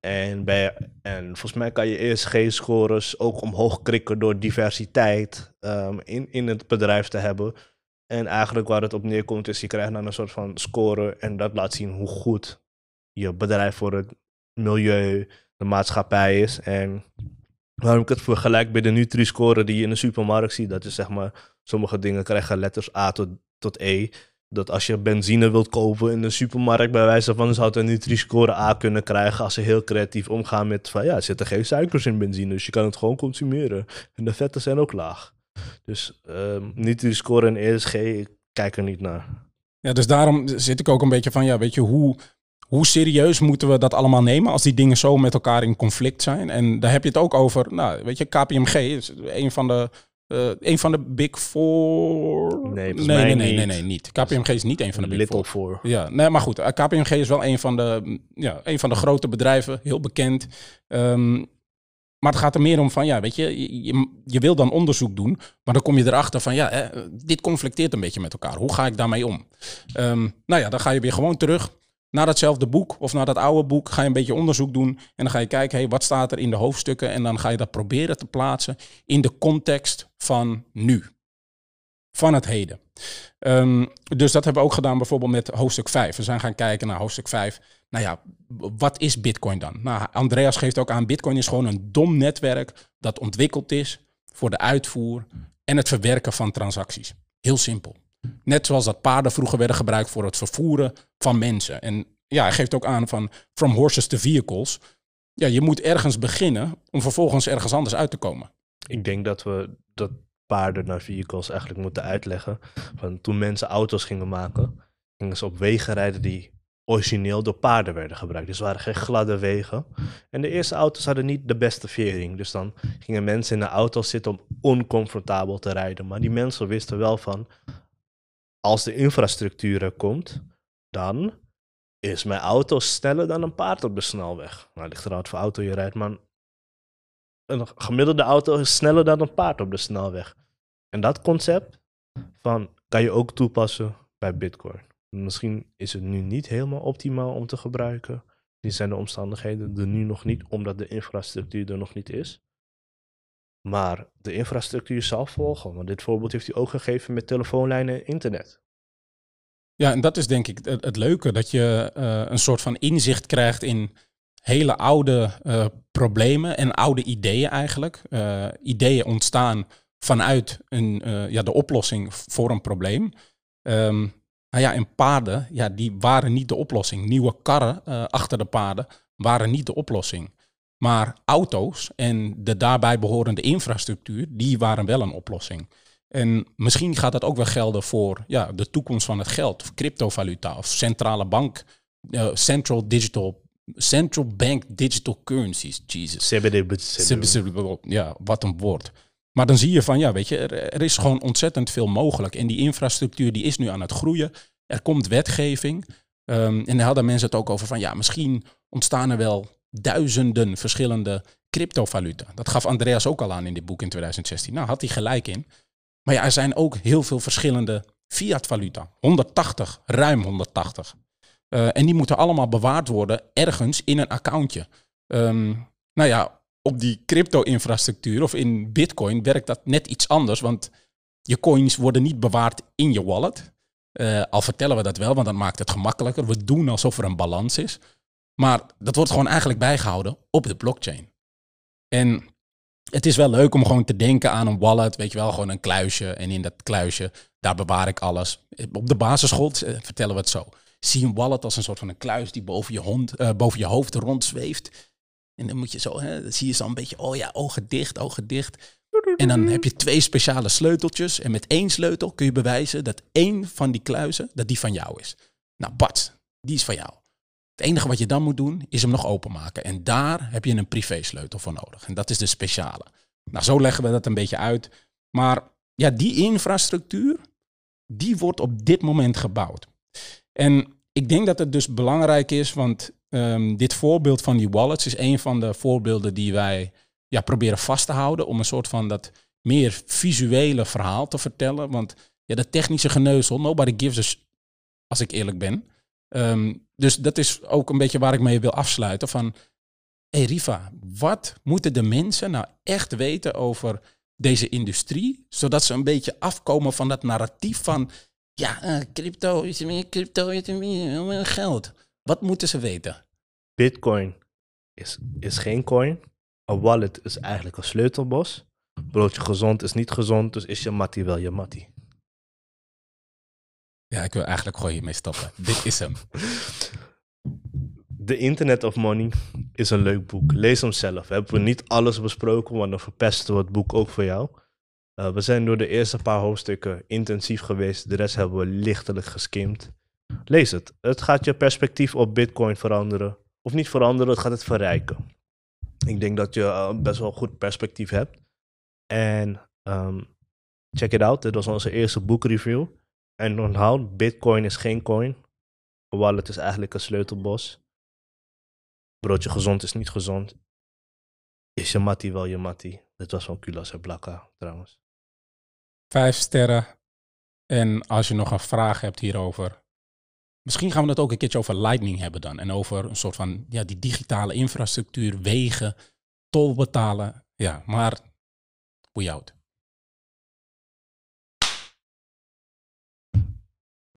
[SPEAKER 2] En, bij, en volgens mij kan je ESG-scores ook omhoog krikken door diversiteit um, in, in het bedrijf te hebben. En eigenlijk waar het op neerkomt is, je krijgt dan een soort van score en dat laat zien hoe goed je bedrijf voor het milieu, de maatschappij is. En waarom ik het vergelijk bij de Nutri-score die je in de supermarkt ziet, dat is zeg maar, sommige dingen krijgen letters A tot, tot E dat als je benzine wilt kopen in de supermarkt, bij wijze van, zou het een Nutri-score A kunnen krijgen als ze heel creatief omgaan met van ja, er zitten geen suikers in benzine, dus je kan het gewoon consumeren. En de vetten zijn ook laag. Dus um, Nutri-score en ESG, ik kijk er niet naar.
[SPEAKER 1] Ja, dus daarom zit ik ook een beetje van, ja, weet je, hoe, hoe serieus moeten we dat allemaal nemen als die dingen zo met elkaar in conflict zijn? En daar heb je het ook over, nou, weet je, KPMG is een van de uh, een van de Big Four?
[SPEAKER 2] Nee,
[SPEAKER 1] nee, nee, nee, nee, nee, niet. KPMG is niet een van de Big
[SPEAKER 2] Little
[SPEAKER 1] Four.
[SPEAKER 2] Four.
[SPEAKER 1] Ja, nee, maar goed. Eh, KPMG is wel een van de, ja, een van de grote bedrijven, heel bekend. Um, maar het gaat er meer om van, ja, weet je, je, je, wil dan onderzoek doen, maar dan kom je erachter van, ja, eh, dit conflicteert een beetje met elkaar. Hoe ga ik daarmee om? Um, nou ja, dan ga je weer gewoon terug naar datzelfde boek of naar dat oude boek ga je een beetje onderzoek doen. En dan ga je kijken, hey, wat staat er in de hoofdstukken? En dan ga je dat proberen te plaatsen in de context van nu. Van het heden. Um, dus dat hebben we ook gedaan bijvoorbeeld met hoofdstuk 5. We zijn gaan kijken naar hoofdstuk 5. Nou ja, wat is Bitcoin dan? Nou, Andreas geeft ook aan, Bitcoin is gewoon een dom netwerk dat ontwikkeld is voor de uitvoer en het verwerken van transacties. Heel simpel. Net zoals dat paarden vroeger werden gebruikt voor het vervoeren van mensen. En ja, hij geeft ook aan van from horses to vehicles. Ja, je moet ergens beginnen om vervolgens ergens anders uit te komen.
[SPEAKER 2] Ik denk dat we dat paarden naar vehicles eigenlijk moeten uitleggen. Van toen mensen auto's gingen maken, gingen ze op wegen rijden die origineel door paarden werden gebruikt. Dus het waren geen gladde wegen. En de eerste auto's hadden niet de beste vering. Dus dan gingen mensen in de auto's zitten om oncomfortabel te rijden. Maar die mensen wisten wel van, als de infrastructuur er komt, dan is mijn auto sneller dan een paard op de snelweg. Nou, ligt eruit voor auto je rijdt, maar een gemiddelde auto is sneller dan een paard op de snelweg. En dat concept van kan je ook toepassen bij Bitcoin. Misschien is het nu niet helemaal optimaal om te gebruiken. Die zijn de omstandigheden er nu nog niet, omdat de infrastructuur er nog niet is. Maar de infrastructuur zal volgen. Want dit voorbeeld heeft hij ook gegeven met telefoonlijnen en internet.
[SPEAKER 1] Ja, en dat is denk ik het, leuke, dat je uh, een soort van inzicht krijgt in hele oude uh, problemen en oude ideeën eigenlijk. Uh, ideeën ontstaan vanuit een, ja, de oplossing voor een probleem. Um, nou ja, en paarden, ja, die waren niet de oplossing. Nieuwe karren achter de paarden waren niet de oplossing. Maar auto's en de daarbij behorende infrastructuur, die waren wel een oplossing. En misschien gaat dat ook wel gelden voor ja, de toekomst van het geld, of cryptovaluta, of centrale bank, uh, central digital Central Bank Digital Currencies. Jesus.
[SPEAKER 2] CBD.
[SPEAKER 1] Ja, wat een woord. Maar dan zie je van, ja, weet je, er, er is gewoon ontzettend veel mogelijk. En die infrastructuur die is nu aan het groeien. Er komt wetgeving. Ehm, en daar hadden mensen het ook over van, ja, misschien ontstaan er wel duizenden verschillende cryptovaluta. Dat gaf Andreas ook al aan in dit boek in 2016. Nou, had hij gelijk in. Maar ja, er zijn ook heel veel verschillende fiat-valuta. 180, ruim 180. Uh, en die moeten allemaal bewaard worden ergens in een accountje. Um, nou ja, op die crypto-infrastructuur of in Bitcoin werkt dat net iets anders. Want je coins worden niet bewaard in je wallet. Uh, al vertellen we dat wel, want dat maakt het gemakkelijker. We doen alsof er een balans is. Maar dat wordt gewoon eigenlijk bijgehouden op de blockchain. En het is wel leuk om gewoon te denken aan een wallet, weet je wel, gewoon een kluisje. En in dat kluisje, daar bewaar ik alles. Op de basisschool eh, vertellen we het zo. Zie een wallet als een soort van een kluis die boven je, hond, uh, boven je hoofd rondzweeft. En dan moet je zo, hè, dan zie je zo een beetje, oh ja, ogen dicht, ogen dicht. En dan heb je twee speciale sleuteltjes. En met één sleutel kun je bewijzen dat één van die kluizen, dat die van jou is. Nou, Bart, die is van jou. Het enige wat je dan moet doen, is hem nog openmaken. En daar heb je een privésleutel voor nodig. En dat is de speciale. Nou, zo leggen we dat een beetje uit. Maar ja, die infrastructuur, die wordt op dit moment gebouwd. En ik denk dat het dus belangrijk is, want um, dit voorbeeld van die wallets is een van de voorbeelden die wij ja, proberen vast te houden om een soort van dat meer visuele verhaal te vertellen. Want ja, dat technische geneuzel, nobody gives a als ik eerlijk ben. Um, dus dat is ook een beetje waar ik mee wil afsluiten. Van, hey Riva, wat moeten de mensen nou echt weten over deze industrie? Zodat ze een beetje afkomen van dat narratief van, ja, uh, crypto is meer, crypto is meer geld. Wat moeten ze weten?
[SPEAKER 2] Bitcoin is, is geen coin. Een wallet is eigenlijk een sleutelbos. Broodje gezond is niet gezond, dus is je mattie wel je mattie.
[SPEAKER 1] Ja, ik wil eigenlijk gewoon hiermee stoppen. Dit is hem.
[SPEAKER 2] The Internet of Money is een leuk boek. Lees hem zelf. We hebben niet alles besproken, want dan verpesten we het boek ook voor jou. Uh, we zijn door de eerste paar hoofdstukken intensief geweest. De rest hebben we lichtelijk geskimd. Lees het. Het gaat je perspectief op Bitcoin veranderen. Of niet veranderen, het gaat het verrijken. Ik denk dat je uh, best wel goed perspectief hebt. En um, check it out. Dit was onze eerste boekreview. En onthoud, Bitcoin is geen coin. Wallet is eigenlijk een sleutelbos. Broodje gezond is niet gezond. Is je mattie wel je mattie? Dit was van Kulas en Blakka trouwens.
[SPEAKER 1] Vijf sterren. En als je nog een vraag hebt hierover, misschien gaan we het ook een keertje over Lightning hebben dan. En over een soort van ja, die digitale infrastructuur, wegen, tol betalen. Ja, maar we out.